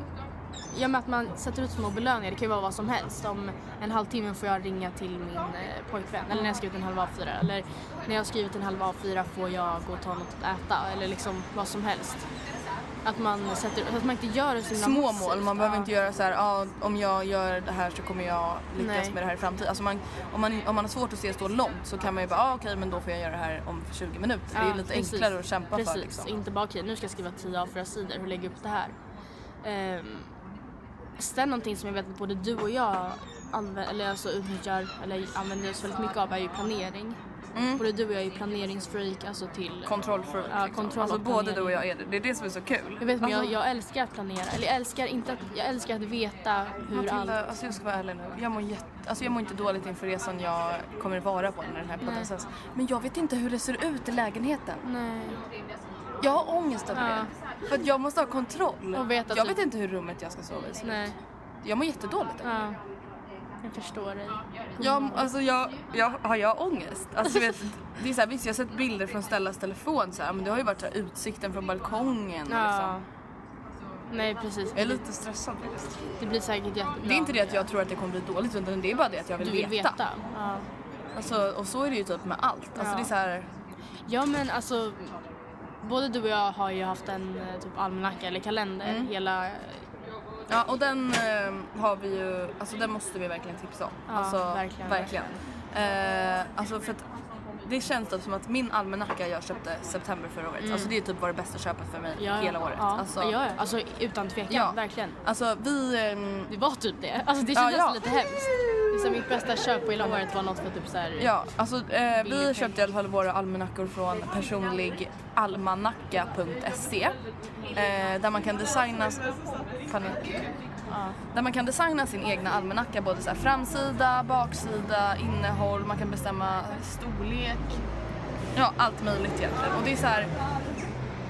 Ja men att man sätter ut små belöningar, det kan ju vara vad som helst. Om en halvtimme får jag ringa till min eh, pojkvän, eller när jag skrivit en halv A4. Eller när jag skrivit en halv A4 får jag gå och ta något att äta, eller liksom vad som helst. Att man, sätter, att man inte gör det så himla Små massivt. mål, man behöver Ja. inte göra så här, ah, om jag gör det här så kommer jag lyckas Nej. med det här i framtiden. Alltså man, om, man, om man har svårt att se så långt så kan man ju bara, ah, okej men då får jag göra det här om 20 minuter. det är ju Ja, lite precis. enklare att kämpa Precis. för liksom. inte bara okej nu ska jag skriva 10 A4-sidor, hur lägger jag upp det här? Ehm, sen någonting som jag vet att både du och jag använder, eller alltså utnyttjar, eller använder oss väldigt mycket av är ju planering. Både du och jag är ju planeringsfreak, alltså till... Kontrollfreak. Ja, liksom. kontroll alltså både du och jag är det. Det är det som är så kul. Jag vet men jag, alltså, jag älskar att planera, eller jag älskar inte att, jag älskar att veta hur allt... Matilda, alltså jag ska vara ärlig nu. Jag mår, jätte, alltså jag mår inte dåligt inför resan jag kommer vara på när den här podden sänds. Men jag vet inte hur det ser ut i lägenheten. Nej. Jag har ångest över Ja. det. För att jag måste ha kontroll. Och veta jag typ- vet inte hur rummet jag ska sova i ser ut. Nej. Jag mår jättedåligt. Ja. Jag förstår dig. Jag, alltså jag, jag, har jag ångest? Alltså du vet, det är så här, visst jag har sett bilder från Stellas telefon så här, men det har ju varit så här, utsikten från balkongen. Ja. Liksom. Nej precis. Jag är lite stressad faktiskt. Det blir säkert jättebra. Det är inte det att jag tror att det kommer bli dåligt utan det är bara det att jag vill, Du vill veta. veta. Ja. Alltså, och så är det ju typ med allt. Alltså Ja. det är så här, Ja men alltså både du och jag har ju haft en eh, typ almanacka eller kalender Mm. hela Ja, och den eh, har vi ju, alltså den måste vi verkligen tipsa om. Ja, alltså, verkligen, verkligen. Eh, alltså för att det känns typ som att min almanacka jag köpte september förra året, alltså det är typ var det bästa köpet för mig Ja, hela året. Ja, Alltså, ja, alltså utan tvekan, Ja. verkligen. alltså vi, ehm, Det var typ det. Alltså det kändes ja. lite hemskt. Liksom mitt bästa köp på hela året var något för typ så här. ja alltså eh, vi köpte i alla fall våra almanackor från personligalmanacka.se eh, där man kan designa. Där man kan designa sin egna almanacka, både så här framsida, baksida, innehåll, man kan bestämma storlek. Ja, allt möjligt egentligen. Och det är så här,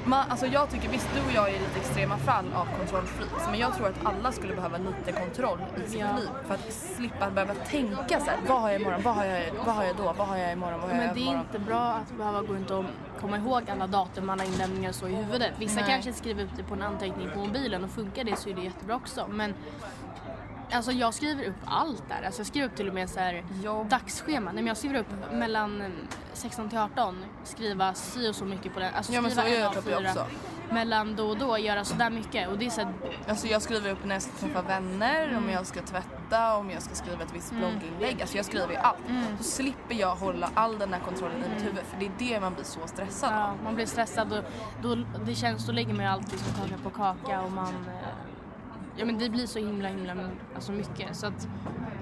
man, alltså jag tycker visst, du och jag är lite extrema fall av kontrollfreaks, men jag tror att alla skulle behöva lite kontroll i sitt Ja. liv för att slippa behöva tänka så här, vad har jag imorgon, vad har jag, vad har jag då, vad har jag imorgon, vad har jag Men det är imorgon? inte bra att behöva gå runt och komma ihåg alla datum, alla inlämningar och så i huvudet. Vissa Nej. kanske skriver ut det på en anteckning på mobilen och funkar det så är det jättebra också. Men alltså jag skriver upp allt där. Alltså jag skriver upp till och med så här Jobb. dagsschema. Nej, men jag skriver upp mellan mm, 16 till 18, skriva si och så mycket på den. Alltså Ja, men så gör jag typ fyra. också. Mellan då och då, göra sådär mycket. Och det är så här, Alltså jag skriver upp när jag ska träffa vänner, Mm. om jag ska tvätta, om jag ska skriva ett visst blogginlägg. Alltså jag skriver ju allt. Mm. Så slipper jag hålla all den här kontrollen i mitt huvud för det är det man blir så stressad Ja, av. man blir stressad och då, det känns, då lägger man ju alltid som kaka på kaka och man... Ja men det blir så himla himla alltså mycket så att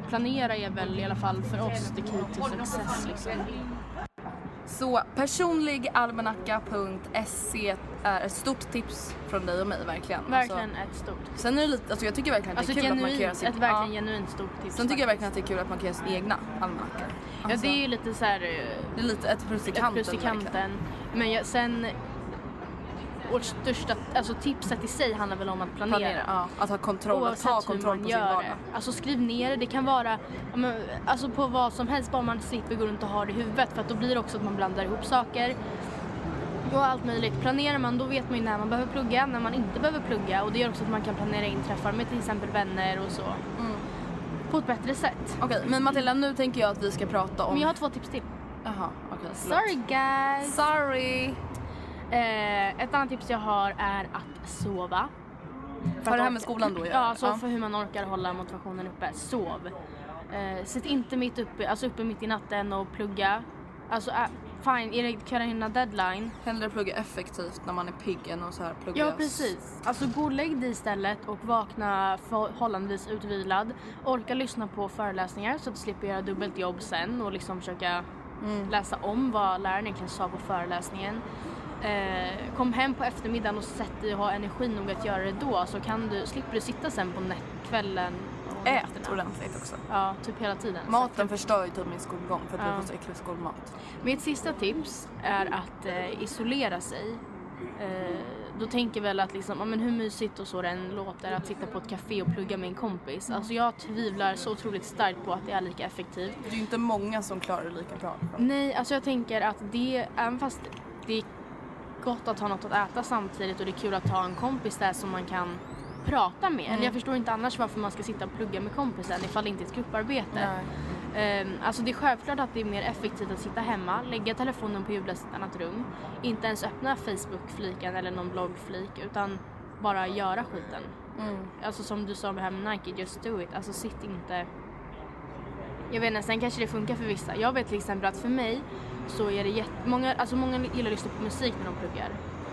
planera är väl i alla fall för oss the key to success liksom. Så personligalmanacka.se är ett stort tips från dig och mig verkligen. Verkligen Alltså, ett stort. sen är det lite, alltså jag tycker verkligen att Alltså det är kul att markera genuint, sin... ett verkligen ja. genuint stort tips. Sen tycker jag verkligen att det är kul att markera sin egna almanacka. Ja Alltså, det är ju lite så här, eh, det är lite ett plus i kanten. Men jag, sen vårt största, alltså tipset i sig handlar väl om att planera. Planera, ja. Att ha kontroll, att hur kontroll på sin vardag. det. Alltså skriv ner det. Det kan vara men, alltså på vad som helst bara man slipper gå runt och ha det i huvudet för att då blir det också att man blandar ihop saker. Och allt möjligt. Planerar man då vet man ju när man behöver plugga, när man inte behöver plugga och det gör också att man kan planera in träffar med till exempel vänner och så. Mm. På ett bättre sätt. Okej, men Matilda nu tänker jag att vi ska prata om... Men jag har två tips till. Jaha, okej. förlåt. Sorry guys! Sorry! Eh, ett annat tips jag har är att sova. För det här med skolan då Ja, så Ja. för hur man orkar hålla motivationen uppe. Sov. Eh, sitt inte mitt uppe, alltså uppe mitt i natten och plugga. Alltså äh, fine, är det Carolina deadline? Hellre plugga effektivt när man är pigg än att så här plugga... Ja precis. Alltså gå och lägg dig istället och vakna förhållandevis utvilad. Orka lyssna på föreläsningar så att du slipper göra dubbelt jobb sen och liksom försöka läsa om vad läraren egentligen sa på föreläsningen. Eh, kom hem på eftermiddagen och sätt dig och ha energi nog att göra det då så kan du, slipper du sitta sen på kvällen och Ät nätterna. ordentligt också. Ja, typ hela tiden. Maten förstör ju typ min skolgång för att Ja. får så äcklig skolmat. Mitt sista tips är att eh, isolera sig. Eh, då tänker jag väl att liksom, ja, men hur mysigt och så det än låter att sitta på ett café och plugga med en kompis. Alltså jag tvivlar så otroligt starkt på att det är lika effektivt. Det är ju inte många som klarar det lika bra. Nej, alltså jag tänker att det, även fast det gott att ha något att äta samtidigt och det är kul att ha en kompis där som man kan prata med. Eller jag förstår inte annars varför man ska sitta och plugga med kompisen ifall det inte är ett grupparbete. Ehm, alltså det är självklart att det är mer effektivt att sitta hemma, lägga telefonen på ljudlöst ett annat rum, inte ens öppna Facebook-fliken eller någon bloggflik utan bara göra skiten. Alltså som du sa med här med Nike, just do it. Alltså sitt inte... Jag vet inte, sen kanske det funkar för vissa. Jag vet till exempel att för mig så är det jätte... Många, alltså många gillar att lyssna på musik när de pluggar.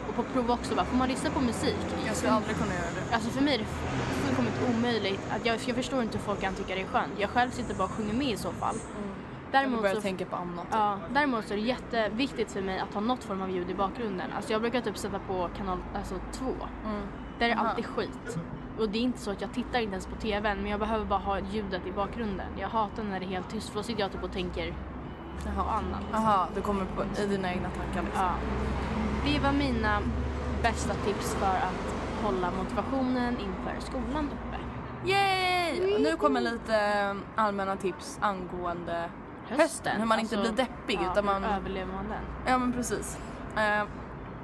Och på prov också bara, får man lyssna på musik? Jag skulle aldrig kunna göra det. Alltså för mig är det fullkomligt omöjligt. Att jag, jag förstår inte hur folk kan tycka det är skönt. Jag själv sitter bara och sjunger med i så fall. Jag Däremot börjar så, tänka på annat. ja, däremot så är det jätteviktigt för mig att ha något form av ljud i bakgrunden. Alltså jag brukar typ sätta på kanal alltså, två. Där är det alltid skit. Och det är inte så att jag tittar inte ens på tvn men jag behöver bara ha ljudet i bakgrunden. Jag hatar när det är helt tyst för då sitter jag typ och tänker på annat. Jaha, du kommer på, i dina egna tankar liksom. Ja. Det var mina bästa tips för att hålla motivationen inför skolan uppe. Yay! Nu kommer lite eh, allmänna tips angående hösten. Hur man inte blir deppig ja, utan man... överlever man den? Ja men precis. Eh,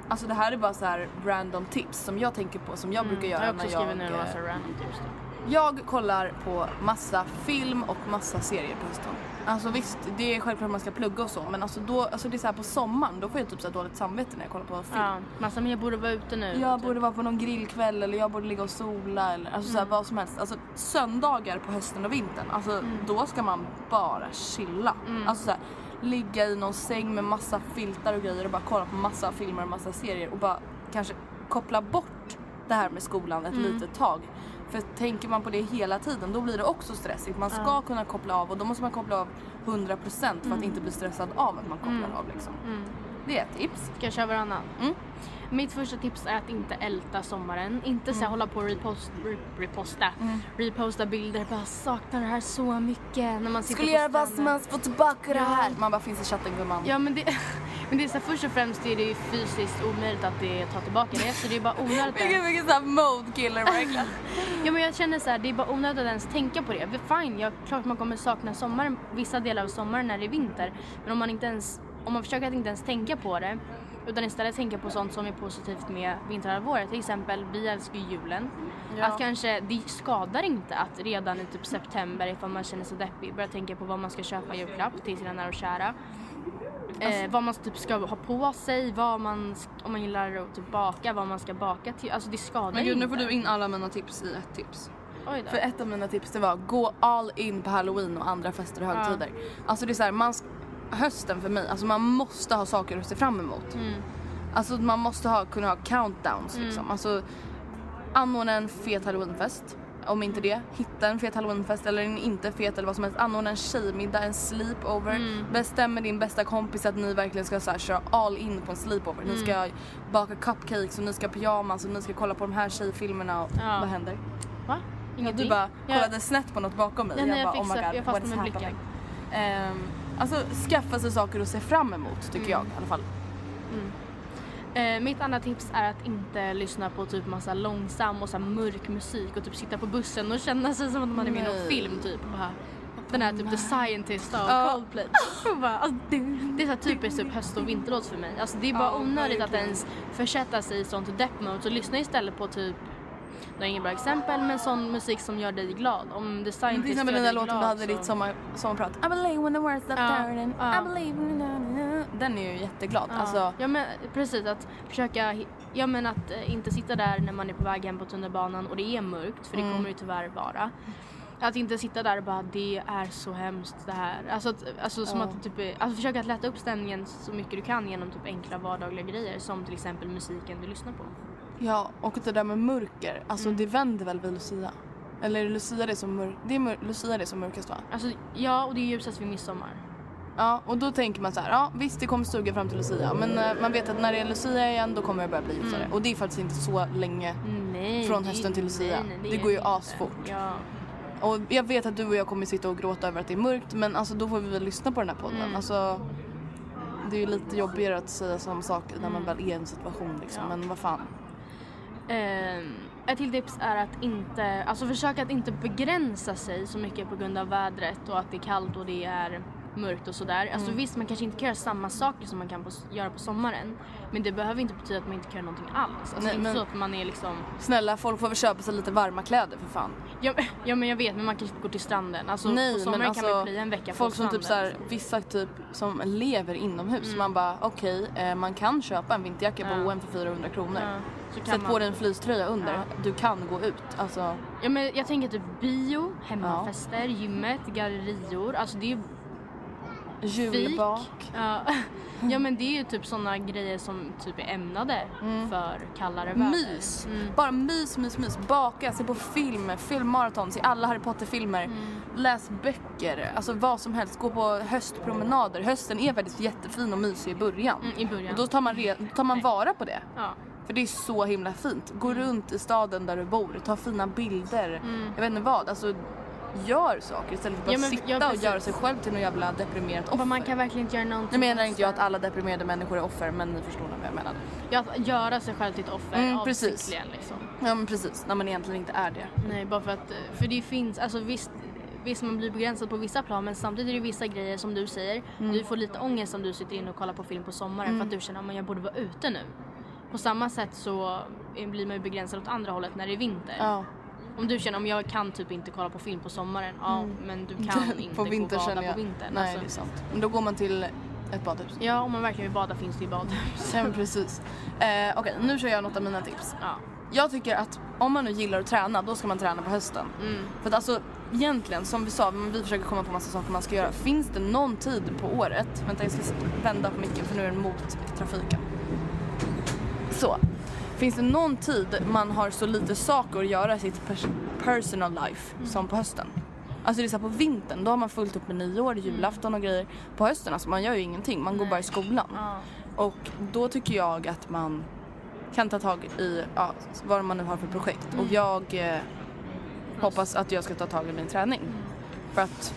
alltså det här är bara så här random tips som jag tänker på som jag brukar Mm, Jag göra har också när jag... skrivit ner en massa random tips. då. Jag kollar på massa film och massa serier på hösten. Alltså visst, det är självklart man ska plugga och så men alltså då, alltså det är så här på sommaren då får jag typ så dåligt samvete när jag kollar på film. Ja, massa men jag borde vara ute nu. Jag typ. borde vara på någon grillkväll eller jag borde ligga och sola eller alltså så här, vad som helst. Alltså söndagar på hösten och vintern, alltså då ska man bara chilla. Alltså så ligga i någon säng med massa filtar och grejer och bara kolla på massa filmer och massa serier och bara kanske koppla bort det här med skolan ett litet tag. För tänker man på det hela tiden då blir det också stressigt. Man ska kunna koppla av och då måste man koppla av 100% för att inte bli stressad av att man kopplar av liksom. Det är ett tips. Ska jag köra varannan? Mm. Mitt första tips är att inte älta sommaren. Inte så här, hålla på och repost, re, reposta, Mm. reposta bilder. Bara saknar det här så mycket när man Skulle göra vad som helst, få tillbaka det här. Man bara finns i chatten gumman. Ja men det, men det är så här, först och främst är det ju fysiskt omöjligt att det tar tillbaka det. Så det är bara onödigt. Vilken, vilken sån här mode killer verkligen. Ja men jag känner så här, det är bara onödigt att ens tänka på det. Fine, jag, klart man kommer sakna sommaren, vissa delar av sommaren när det är vinter. Men om man inte ens, om man försöker att inte ens tänka på det utan istället tänka på sånt som är positivt med vinterhalvåret. Till exempel, vi älskar ju julen. Ja. Att kanske, det skadar inte att redan i typ september ifall man känner sig deppig börja tänka på vad man ska köpa i julklapp till sina nära och kära. Eh, vad man typ ska ha på sig, vad man, om man gillar att typ baka, vad man ska baka till. Alltså det skadar Men gud nu inte. får du in alla mina tips i ett tips. För ett av mina tips det var gå all in på halloween och andra fester och högtider. Alltså det är så här, man, sk- hösten för mig, alltså man måste ha saker att se fram emot. Mm. Alltså man måste ha, kunna ha countdowns liksom. Alltså anordna en fet halloweenfest. Om inte det, hitta en fet halloweenfest eller en inte fet eller vad som helst. Anordna en tjejmiddag, en sleepover. Mm. Bestäm med din bästa kompis att ni verkligen ska så här, köra all in på en sleepover. Ni Mm. ska baka cupcakes och ni ska pyjamas och ni ska kolla på de här tjejfilmerna och Ja. vad händer? Va? Ja, Ingenting? du bara Jag- kollade snett på något bakom mig. Ja, nej, jag bara, oh fixar- my God, jag fastnade med blicken. happening? Alltså skaffa sig saker att se fram emot tycker Mm. jag i alla fall. Eh, mitt andra tips är att inte lyssna på typ massa långsam och så mörk musik och typ sitta på bussen och känna sig som att man är med i någon film typ. Och bara, den här typ The Scientist av Ja. Coldplay. Alltså, det, är så typiskt typ höst och vinterlåt för mig. Alltså det är bara Ja, onödigt att ens försätta sig i sånt depp mode. Så lyssna istället på typ det är inget bra exempel men sån musik som gör dig glad. Om The Scientist Till exempel den där låten du hade så... ditt sommar, sommarprat. I believe when the words stop Ja, turning. ja. I believe when the... Den är ju jätteglad. Ja. Alltså, ja men precis att försöka, ja men att eh, inte sitta där när man är på väg hem på tunnelbanan och det är mörkt för det Mm. kommer det tyvärr vara. Att inte sitta där och bara det är så hemskt det här. Alltså, att, alltså som Ja. att typ, alltså försöka att lätta upp stämningen så mycket du kan genom typ enkla vardagliga grejer som till exempel musiken du lyssnar på. Ja, och det där med mörker. Alltså Mm. det vänder väl vid Lucia? Eller är det Lucia det som, mör... det är. Lucia det som mörkast va? Alltså ja och det är ljusast vid midsommar. Ja, och då tänker man så här, ja visst det kommer stuga fram till Lucia men eh, man vet att när det är Lucia igen då kommer det börja bli ljusare. Och det är faktiskt inte så länge. Nej. Från det hösten till Lucia. nej, Det är går ju asfort. Ja. Och jag vet att du och jag kommer sitta och gråta över att det är mörkt men alltså då får vi väl lyssna på den här podden. Mm. Alltså, det är ju lite jobbigare att säga samma sak när man väl är i en situation liksom. Mm. Ja. Men vad fan. Ehm, ett till tips är att inte, alltså försöka att inte begränsa sig så mycket på grund av vädret och att det är kallt och det är mörkt och sådär. Alltså Mm. visst, man kanske inte kan göra samma saker som man kan på, göra på sommaren. Men det behöver inte betyda att man inte kan göra någonting alls. Alltså Nej, inte men- så att man är liksom, Snälla folk får väl köpa sig lite varma kläder för fan. ja, ja men jag vet men man kanske inte går till stranden. Alltså på Nej sommaren men kan man ju alltså en vecka på folk som typ såhär, vissa typ som lever inomhus. Man bara okej eh, man kan köpa en vinterjacka på Ja. H&M för 400 kronor. Ja, så Sätt man, på dig en fleecetröja under. Ja. Du kan gå ut. Alltså, Ja men jag tänker typ bio, hemmafester, gymmet, gallerior. Alltså det är julbak. Ja. ja men det är ju typ såna grejer som typ är ämnade för kallare väder. Mm. Mys! Mm. Bara mys, mys, mys. Baka, se på film, filmmaraton, se alla Harry Potter-filmer. Mm. Läs böcker, alltså vad som helst. Gå på höstpromenader. Hösten är faktiskt jättefin och mysig i början. Mm, I början. Och då tar man, re- tar man vara på det. Ja. För det är så himla fint. Gå Mm. runt i staden där du bor, ta fina bilder. Jag vet inte vad. Alltså, gör saker istället för att Ja, men- sitta ja, och göra sig själv till någon jävla deprimerat offer. Man kan verkligen inte göra någonting. Nu menar inte jag att alla deprimerade människor är offer, men ni förstår nog vad jag menar. Ja, att göra sig själv till ett offer Mm, avsiktligen precis. liksom. Ja men precis, när man egentligen inte är det. Nej, bara för att, eh, för det finns, alltså visst, visst man blir begränsad på vissa plan men samtidigt är det vissa grejer som du säger, Mm. du får lite ångest om du sitter in och kollar på film på sommaren för att du känner att jag borde vara ute nu. På samma sätt så blir man ju begränsad åt andra hållet när det är vinter. Ja. Om du känner om jag kan typ inte kolla på film på sommaren, ja men du kan inte Mm. på vintern gå och bada känner jag. på vintern. Nej Alltså, det är sant. Men då går man till ett badhus. Ja om man verkligen vill bada finns det ju badhus. Ja precis. Eh, Okej nu kör jag något av mina tips. Ja. Jag tycker att om man nu gillar att träna då ska man träna på hösten. Mm. För att alltså egentligen som vi sa, vi försöker komma på massa saker man ska göra. Finns det någon tid på året, vänta jag ska vända på micken för nu är den mot trafiken. Så. Finns det någon tid man har så lite saker att göra i sitt pers- personal life Mm. som på hösten? Alltså det är så på vintern, då har man fullt upp med nyår, julafton och grejer. På hösten, alltså man gör ju ingenting, man går bara i skolan. Ja. Och då tycker jag att man kan ta tag i ja, vad man nu har för projekt. Och jag eh, hoppas att jag ska ta tag i min träning. För att,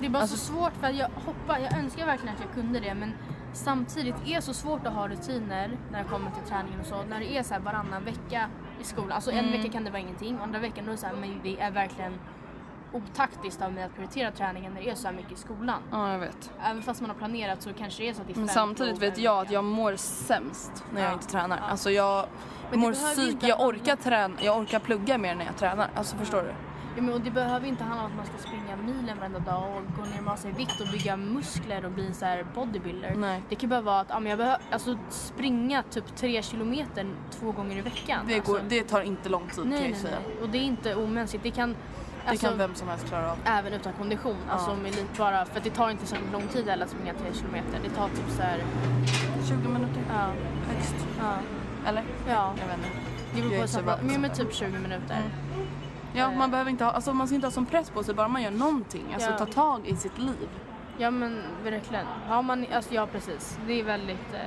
Det är bara Alltså- så svårt för att jag hoppar, jag önskar verkligen att jag kunde det men samtidigt är så svårt att ha rutiner när det kommer till träningen och så. När det är så här varannan vecka i skolan, alltså en vecka kan det vara ingenting, andra veckan då är det så här, men det är verkligen otaktiskt av mig att prioritera träningen när det är så här mycket i skolan. ja jag vet. Även fast man har planerat så kanske det är så att det är Men samtidigt vet jag att jag mår sämst när jag Ja. inte tränar. Ja. Alltså jag mår behöver psyk, inte jag handla- orkar träna, jag orkar plugga mer när jag tränar. Alltså förstår du? Ja, men, och det behöver inte handla om att man ska springa milen varenda dag och gå ner massa i vikt och bygga muskler och bli en så här bodybuilder. Nej. Det kan bara vara att ja, men jag behöver alltså, springa typ tre kilometer två gånger i veckan. Det, alltså, går, det tar inte lång tid nej, kan jag nej, säga. nej. Och det är inte omänskligt. Det kan, Det alltså, kan vem som helst klara av. även utan kondition. Alltså med lite bara, för det tar inte så lång tid heller att springa tre kilometer. Det tar typ så här, 20 minuter ja, högst. ja, Eller? ja. Jag vet inte. Det beror Jag är på så så bra att, på men typ 20 minuter. Ja, man behöver inte ha, alltså man ska inte ha som press på sig bara man gör någonting. Alltså Ja. ta tag i sitt liv. Ja men verkligen. Har man, alltså, ja precis. Det är väldigt eh,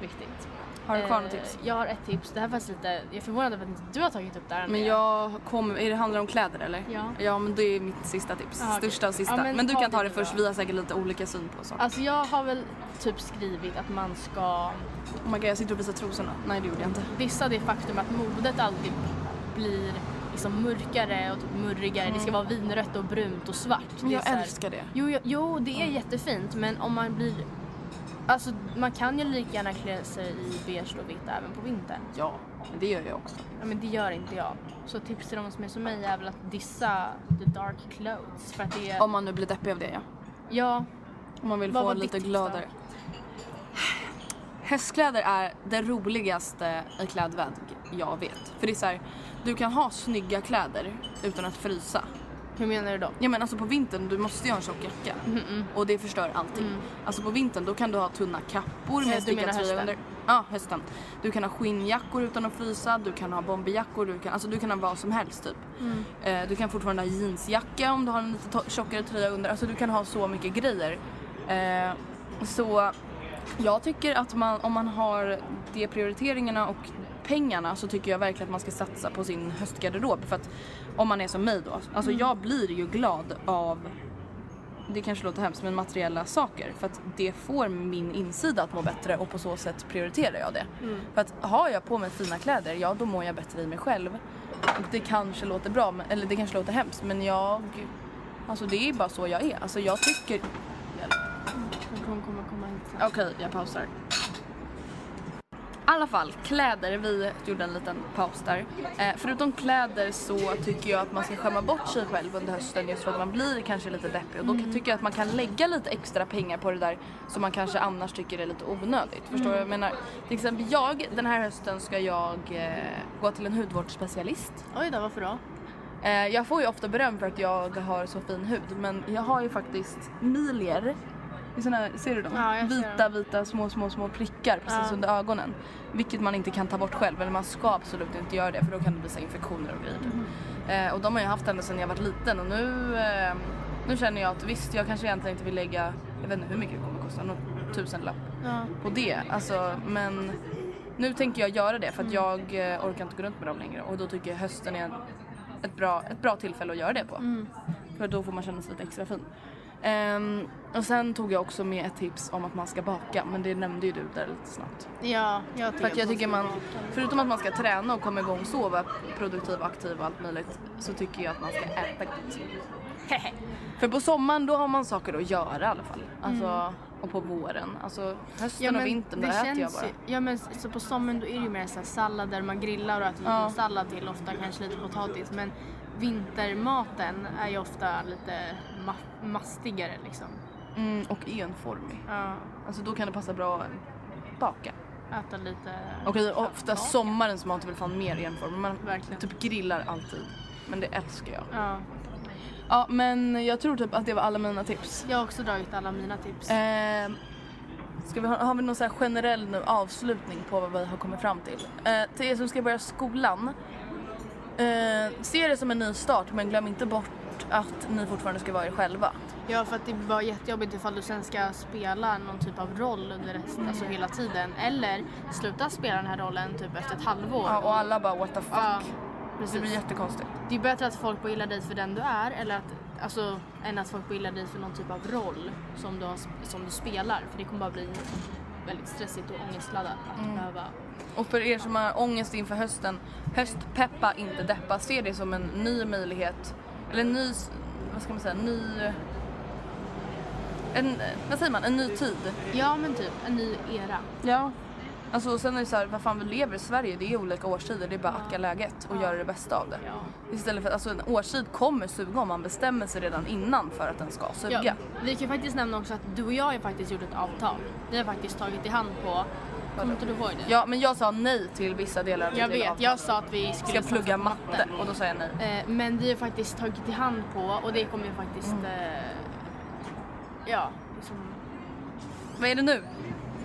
viktigt. Har du kvar Eh, något tips? Jag har ett tips. Det här är faktiskt lite, jag är förvånad över att inte du har tagit upp det här. Men jag kommer, är det handlar om kläder eller? Ja. Ja men det är mitt sista tips. Okej. Största och sista. Ja, men, men du kan ta det det först, vi har säkert lite olika syn på saker. Alltså jag har väl typ skrivit att man ska Oh my god jag sitter och visar trosorna. Nej det gjorde jag inte. dissa det faktum att modet alltid blir liksom mörkare och typ murrigare. Det ska vara vinrött och brunt och svart. Men Det jag så här- älskar det. Jo, jo, jo, det är jättefint men om man blir Alltså man kan ju lika gärna klä sig i beige och vitt även på vintern. Ja, men det gör jag också. Ja men det gör inte jag. Så tips till de som är som mig är väl att dissa the dark clothes. För att det är... Om man nu blir deppig av det ja. Ja, Om man vill Vad få var lite gladare. Höstkläder är det roligaste i klädväg jag vet. För det är så här, du kan ha snygga kläder utan att frysa. hur menar du då? Ja men alltså på vintern, du måste ju ha en tjock jacka. Och det förstör allting. Alltså på vintern då kan du ha tunna kappor med menar tröja hösten? under. Ja, hösten. Du kan ha skinnjackor utan att frysa, du kan ha bomberjackor, du kan, alltså du kan ha vad som helst typ. Eh, du kan fortfarande ha jeansjacka om du har en lite tjockare tröja under. Alltså du kan ha så mycket grejer. Eh, så jag tycker att man, om man har de prioriteringarna och pengarna så tycker jag verkligen att man ska satsa på sin höstgarderob. För att om man är som mig då, alltså jag blir ju glad av det kanske låter hemskt men materiella saker för att det får min insida att må bättre och på så sätt prioriterar jag det. För att har jag på mig fina kläder, ja då mår jag bättre i mig själv. Och det kanske låter bra, eller det kanske låter hemskt men jag, alltså det är bara så jag är. Alltså jag tycker, Jag kommer komma, hit okej jag pausar. Alla fall, kläder. Vi gjorde en liten paus där. Eh, förutom kläder så tycker jag att man ska skämma bort sig själv under hösten just för att man blir kanske lite deppig. Och då tycker jag att man kan lägga lite extra pengar på det där som man kanske annars tycker är lite onödigt. Förstår du vad jag menar? Till exempel jag, den här hösten ska jag eh, gå till en hudvårdsspecialist. Oj då, varför då? Eh, jag får ju ofta beröm för att jag har så fin hud men jag har ju faktiskt milier. Såna, här- ser du dem? Ja, vita, dem. vita små, små, små prickar precis Ja. under ögonen. Vilket man inte kan ta bort själv, eller man ska absolut inte göra det för då kan det bli så infektioner och grejer. Mm. Eh, och de har jag haft ända sedan jag var liten och nu, eh, nu känner jag att visst, jag kanske egentligen inte vill lägga, jag vet inte hur mycket det kommer kosta, någon tusenlapp Ja. på det. Alltså, men nu tänker jag göra det för att Mm. jag eh, orkar inte gå runt med dem längre och då tycker jag hösten är ett, bra, ett bra tillfälle att göra det på. Mm. För då får man känna sig lite extra fin. Ehm, och sen tog jag också med ett tips om att man ska baka men det nämnde ju du där lite snabbt. Ja, jag För att jag tycker man, förutom att man ska träna och komma igång och sova produktiv, aktiv och allt möjligt så tycker jag att man ska äta gott. För på sommaren då har man saker att göra i alla fall. Alltså, och på våren. Alltså hösten och vintern, det där äter jag bara. ju- Ja men så på sommaren då är det ju mer så här sallader, man grillar och äter Ja. sallad till, ofta kanske lite potatis. Men vintermaten är ju ofta lite ma- mastigare liksom. Mm, och enformig. Ja, Alltså då kan det passa bra att baka. äta lite... Okej, ofta sommarens mat är väl fan mer enformig. Man Verkligen. typ grillar alltid. Men det älskar jag. Ja, Ja, men jag tror typ att det var alla mina tips. jag har också dragit alla mina tips. Eh, ska vi ha, har vi någon så generell nu avslutning på vad vi har kommit fram till? Eh, till er som ska börja skolan. Eh, se det som en ny start men glöm inte bort att ni fortfarande ska vara er själva. Ja, för att det var jättejobbigt ifall du sen ska spela någon typ av roll under resten, alltså hela tiden. Eller sluta spela den här rollen typ efter ett halvår. Ja, och alla bara what the fuck. Ja, det blir precis. jättekonstigt. Det är bättre att folk gillar dig för den du är eller att, alltså, än att folk gillar dig för någon typ av roll som du, har, som du spelar. För det kommer bara bli väldigt stressigt och ångestladdat att Mm. behöva... Och för er som har ångest inför hösten, höstpeppa inte deppa. Se det som en ny möjlighet. Eller en ny, vad ska man säga, ny... En, vad säger man, en ny tid. Ja men typ, en ny era. Ja. Alltså sen är det så här, vad fan vi lever i Sverige, det är olika årstider, det är bara att acka läget och göra det bästa av det. Ja. Istället för att alltså en årstid kommer suga om man bestämmer sig redan innan för att den ska suga. Ja, vi kan faktiskt nämna också att du och jag har ju faktiskt gjort ett avtal. Vi har faktiskt tagit i hand på... Kommer inte du ihåg det? Ja men jag sa nej till vissa delar av Jag mitt vet, jag sa att vi skulle ska plugga matte och då sa jag nej. Eh, men vi har faktiskt tagit i hand på och det kommer ju faktiskt... Mm. Eh, ja, liksom, Vad är det nu?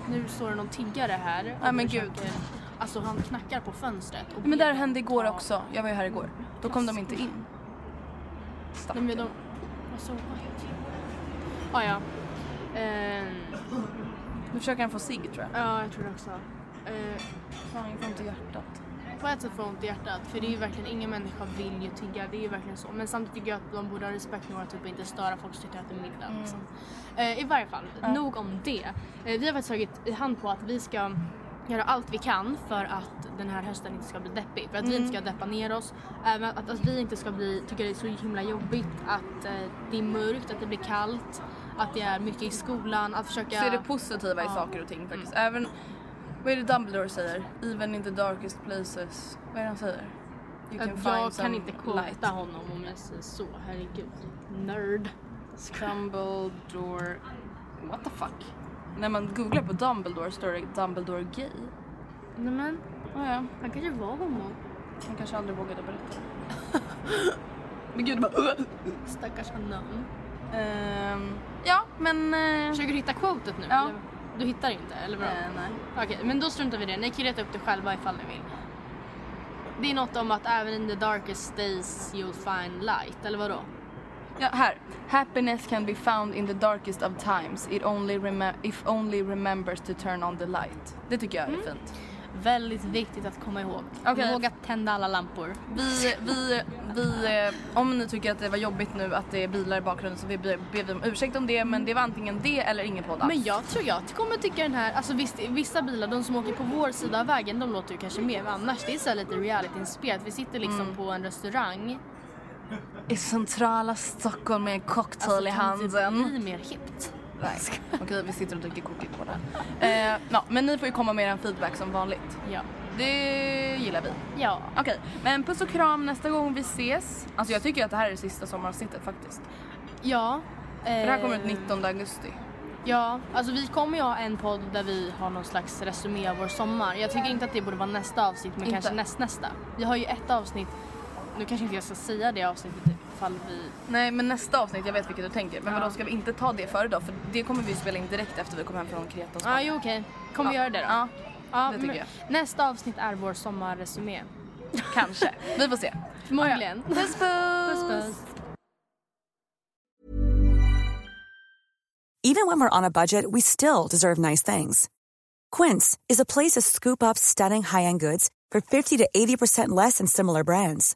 nu står det någon tiggare här. Ja, men försöker- gud. Alltså han knackar på fönstret. Och Men det här hände igår också. Jag var ju här igår. Då kom de inte in. Nej men de... Alltså what? Ah, ja. Ehm, Nu försöker han få sig tror jag. ja, jag tror det också. Eh, Fan jag får ont i hjärtat. på ett sätt får jag ont i hjärtat för det är ju verkligen, ingen människa vill ju tigga, det är ju verkligen så. Men samtidigt tycker jag att de borde ha respekt nog att typ inte störa folk som sitter och äter middag. Mm. Liksom. Eh, I varje fall, nog om det. Eh, vi har faktiskt tagit i hand på att vi ska göra allt vi kan för att den här hösten inte ska bli deppig. För att vi Mm. inte ska deppa ner oss. Även att, att vi inte ska bli, tycka det är så himla jobbigt att det är mörkt, att det blir kallt, att det är mycket i skolan, att försöka... Se det positiva i saker och ting faktiskt. Även, vad är det Dumbledore säger? Even in the darkest places. Vad är det han säger? Can jag kan inte quota honom om jag säger så, herregud. Nerd. Dumbledore... What the fuck? När man googlar på Dumbledore står det Dumbledore gay. Nej men, Oh, ja. han kanske var homo. Han kanske aldrig vågade berätta. Men gud, bara... Stackars unknown. Ehm, ja, men... Uh, Försöker du hitta quotet nu? Ja. eller? Du hittar inte, eller vadå? Eh, nej. Okej, men då struntar vi i det. Ni kan leta upp det själva ifall ni vill. Det är något om att även in the darkest days you'll find light, eller vadå? Ja, här. Happiness can be found in the darkest of times. It only if only remembers to turn on the light. Det tycker jag är fint. Väldigt viktigt att komma ihåg. Ihåg att tända alla lampor. Vi, vi, vi, om ni tycker att det var jobbigt nu att det är bilar i bakgrunden så vi ber om ursäkt om det men det var antingen det eller ingen podd. Men jag tror jag kommer tycka den här, alltså visst, vissa bilar, de som åker på vår sida av vägen, de låter ju kanske mer. Men annars, det är så lite reality-inspirerat. Vi sitter liksom på en restaurang. I centrala Stockholm med en cocktail i kan det handen. bli mer hippt? Nej. Okej, vi sitter och dricker cookie på det. Eh, ja, men ni får ju komma med er feedback som vanligt. Ja. Det gillar vi. Ja. Okej, men puss och kram nästa gång vi ses. Alltså jag tycker att det här är det sista sommaravsnittet faktiskt. Ja. För det här kommer ut eh, 19 augusti. Ja, alltså vi kommer ju ha en podd där vi har någon slags resumé av vår sommar. Jag tycker inte att det borde vara nästa avsnitt men Inte. kanske nästnästa. Vi har ju ett avsnitt, nu kanske inte jag ska säga det avsnittet ifall vi... Nej men nästa avsnitt, jag vet vilket du tänker. Men Ja. vadå ska vi inte ta det före då? För det kommer vi spela in direkt efter vi kommer hem från Kreta och Ja, Spanien. jo okej. Kommer vi Ja. göra det då? Ja, Ja, det tycker jag. Nästa avsnitt är vår sommarresumé. kanske. Vi får se. Förmodligen. Puss puss! Puss puss. Even when we're on a budget, we still deserve nice things. Quince is a place to scoop up stunning high-end goods for 50 to 80% less than similar brands.